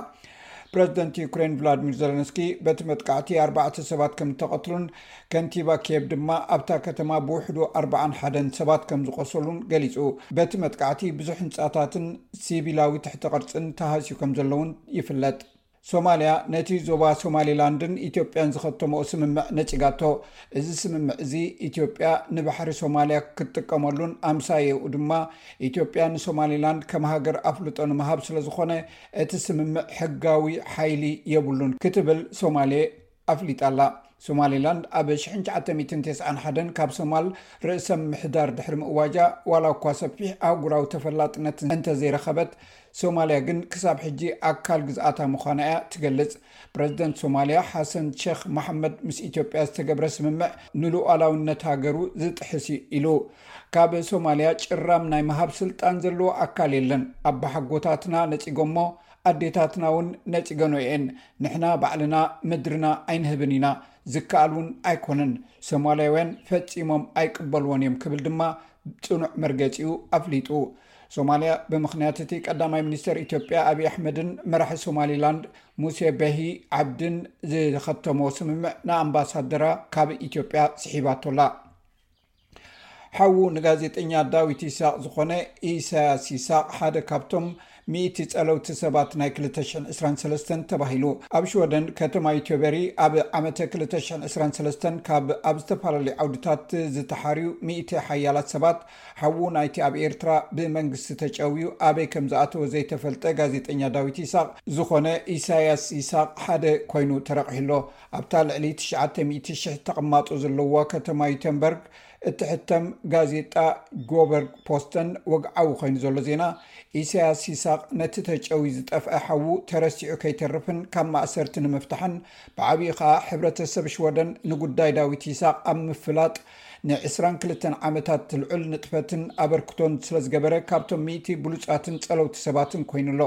Speaker 1: ፕረዚደንት ዩክሬን ቭላድሚር ዘለንስኪ በቲ መጥቃዕቲ ኣርባዕተ ሰባት ከም እተቐትሉን ከንቲባ ኪየቭ ድማ ኣብታ ከተማ ብውሕዱ ኣርባዓን ሓደን ሰባት ከም ዝቖሰሉን ገሊጹ። በቲ መጥቃዕቲ ብዙሕ ህንጻታትን ሲቪላዊ ትሕተ ቅርጽን ተሃስዩ ከም ዘሎ'ውን ይፍለጥ። ሶማልያ ነቲ ዞባ ሶማሊላንድን ኢትዮጵያን ዝኸተምኦ ስምምዕ ነጺጋቶ። እዚ ስምምዕ እዚ ኢትዮጵያ ንባሕሪ ሶማልያ ክትጥቀመሉን ኣምሳያኡ ድማ ኢትዮጵያ ንሶማሊላንድ ከም ሃገር ኣፍልጦ ንምሃብ ስለ ዝኾነ እቲ ስምምዕ ሕጋዊ ሓይሊ የብሉን ክትብል ሶማሌ ኣፍሊጣ ኣላ። ሶማሌላንድ ኣብ ሽሕን ትሽዓተ ሚእትን ተስዓን ሓደን ካብ ሶማል ርእሰ ምምሕዳር ድሕሪ ምእዋጃ ዋላ እኳ ሰፊሕ ኣህጉራዊ ተፈላጥነት እንተዘይረኸበት፣ ሶማልያ ግን ክሳብ ሕጂ ኣካል ግዝኣታ ምዃና እያ ትገልጽ። ፕረዚደንት ሶማልያ ሓሰን ሸኽ መሓመድ ምስ ኢትዮጵያ ዝተገብረ ስምምዕ ንሉኣላውነት ሃገሩ ዝጥሕስ'ዩ ኢሉ። ካብ ሶማልያ ጭራም ናይ ምሃብ ስልጣን ዘለዎ ኣካል የለን። ኣባሓጎታትና ነጺጎሞ፣ ኣዴታትና'ውን ነጺገንኦ'የን። ንሕና ባዕልና ምድርና ኣይንህብን ኢና፣ ዝከኣል'ውን ኣይኮነን። ሶማልያውያን ፈጺሞም ኣይቅበልዎን'ዮም ክብል ድማ ጽኑዕ መርገጺኡ ኣፍሊጡ። ሶማልያ ብምኽንያት እቲ ቀዳማይ ሚኒስተር ኢትዮጵያ ኣብዪ ኣሕመድን መራሒ ሶማሊላንድ ሙሴ ቤሂ ዓብድን ዝኸተሞ ስምምዕ ንኣምባሳደራ ካብ ኢትዮጵያ ስሒባቶላ። ሓዉ ንጋዜጠኛ ዳዊት ይሳቅ ዝኾነ ኢሳያስ ይሳቅ ሓደ ካብቶም ሚእቲ ጸለውቲ ሰባት ናይ 223 ተባሂሉ ኣብ ሽወደን ከተማ ዩቴበሪ ኣብ ዓመተ 223 ካብ ኣብ ዝተፈላለዩ ዓውድታት ዝተሓርዩ ሚእቲ ሓያላት ሰባት ሓዉ ናይቲ ኣብ ኤርትራ ብመንግስቲ ተጨውዩ ኣበይ ከም ዝኣተወ ዘይተፈልጠ ጋዜጠኛ ዳዊት ይሳቕ ዝኾነ ኢሳይያስ ይሳቕ ሓደ ኮይኑ ተረቚሑ ኣሎ። ኣብታ ልዕሊ ትሽዓተ ሚእቲ ሽሕ ተቐማጦ ዘለዋ ከተማ ዩተንበርግ እትሕተም ጋዜጣ ጆበርግ ፖስተን ወግዓዊ ኮይኑ ዘሎ ዜና ኢሳይያስ ይሳቕ ነቲ ተጨውዩ ዝጠፍኣ ሓዉ ተረሲዑ ከይተርፍን ካብ ማእሰርቲ ንምፍታሕን ብዓብዪ ከኣ ሕብረተሰብ ሽወደን ንጉዳይ ዳዊት ይሳቕ ኣብ ምፍላጥ ንዕስራን ክልተን ዓመታት ልዑል ንጥፈትን ኣበርክቶን ስለዝገበረ ካብቶም ሚእቲ ብሉፃትን ፀለውቲ ሰባትን ኮይኑ ኣሎ።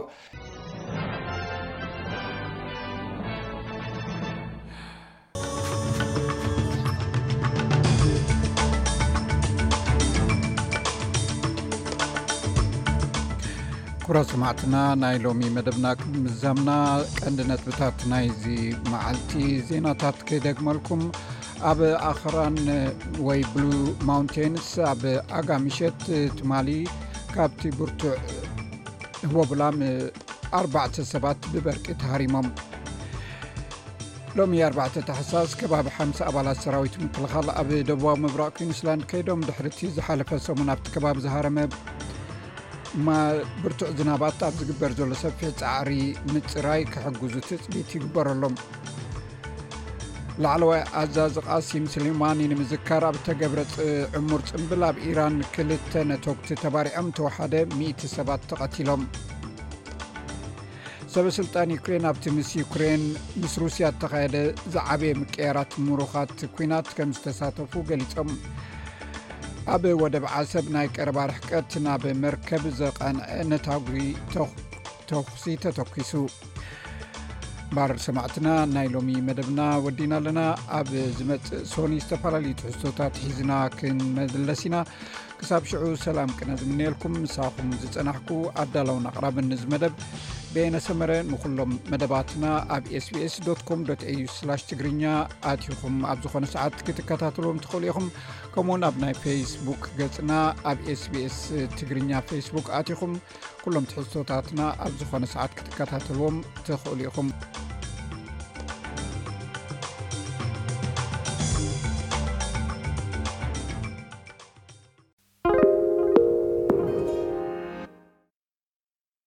Speaker 1: ኩብራት ሰማዕትና ናይ ሎሚ መደብና ቅድምዛምና ቀንዲ ነጥብታት ናይዚ መዓልቲ ዜናታት ከይደግመልኩም ኣብ ኣኽራን ወይ ብሉ ማውንቴንስ ኣብ ኣጋ ምሸት ትማሊ ካብቲ ብርቱዕ ህቦብላም ኣርባዕተ ሰባት ብበርቂ ተሃሪሞም ሎሚ ኣርባዕተ ተሓሳስ ከባቢ ሓምሳ ኣባላት ሰራዊት ምክልኻል ኣብ ደቡባዊ ምብራቅ ኩንስላንድ ከይዶም ድሕርቲ ዝሓለፈ ሰሙን ኣብቲ ከባቢ ዝሃረመ ብርቱዕ ዝናባት ኣብ ዝግበር ዘሎ ሰፊሕ ፃዕሪ ምፅራይ ክሕግዙ ትፅቢት ይግበረሎም ላዕለዋይ ኣዛዚ ቃሲም ስሌማኒ ንምዝካር ኣብ እተገብረ ዕሙር ፅምብል ኣብ ኢራን ክልተ ነቶግቲ ተባሪዖም ተወሓደ 1እቲ ሰባት ተቐቲሎም ሰበስልጣን ዩክሬን ኣብቲ ምስ ዩክሬን ምስ ሩስያ እተኻየደ ዝዓበየ ምቀያራት ምሩኻት ኩናት ከም ዝተሳተፉ ገሊፆም ኣብ ወደብ ዓሰብ ናይ ቀረባ ርሕቀት ናብ መርከብ ዘቐንዐ ነታጒ ተኹ ተኩሲ ተተኪሱ ባር ሰማዕትና ናይ ሎሚ መደብና ወዲና ኣለና ኣብ ዝመፅእ ሶኒ ዝተፈላለዩ ትሕዝቶታት ሒዝና ክንመለስ ኢና ክሳብ ሽዑ ሰላም ቅነ ዝምንኤልኩም ምሳኹም ዝፀናሕኩ ኣዳላውን ኣቅራብን ንዝ መደብ ቤነሰመረ ንኩሎም መደባትና ኣብ ስቢስ ኮም ኤዩ ስላሽ ትግርኛ ኣትኹም ኣብ ዝኾነ ሰዓት ክትከታተልዎም ትኽእሉ ኢኹም ከምኡውን ኣብ ናይ ፌስቡክ ገፅና ኣብ ስቢስ ትግርኛ ፌስቡክ ኣትኹም ኩሎም ትሕዝቶታትና ኣብ ዝኾነ ሰዓት ክትከታተልዎም ትኽእሉ ኢኹም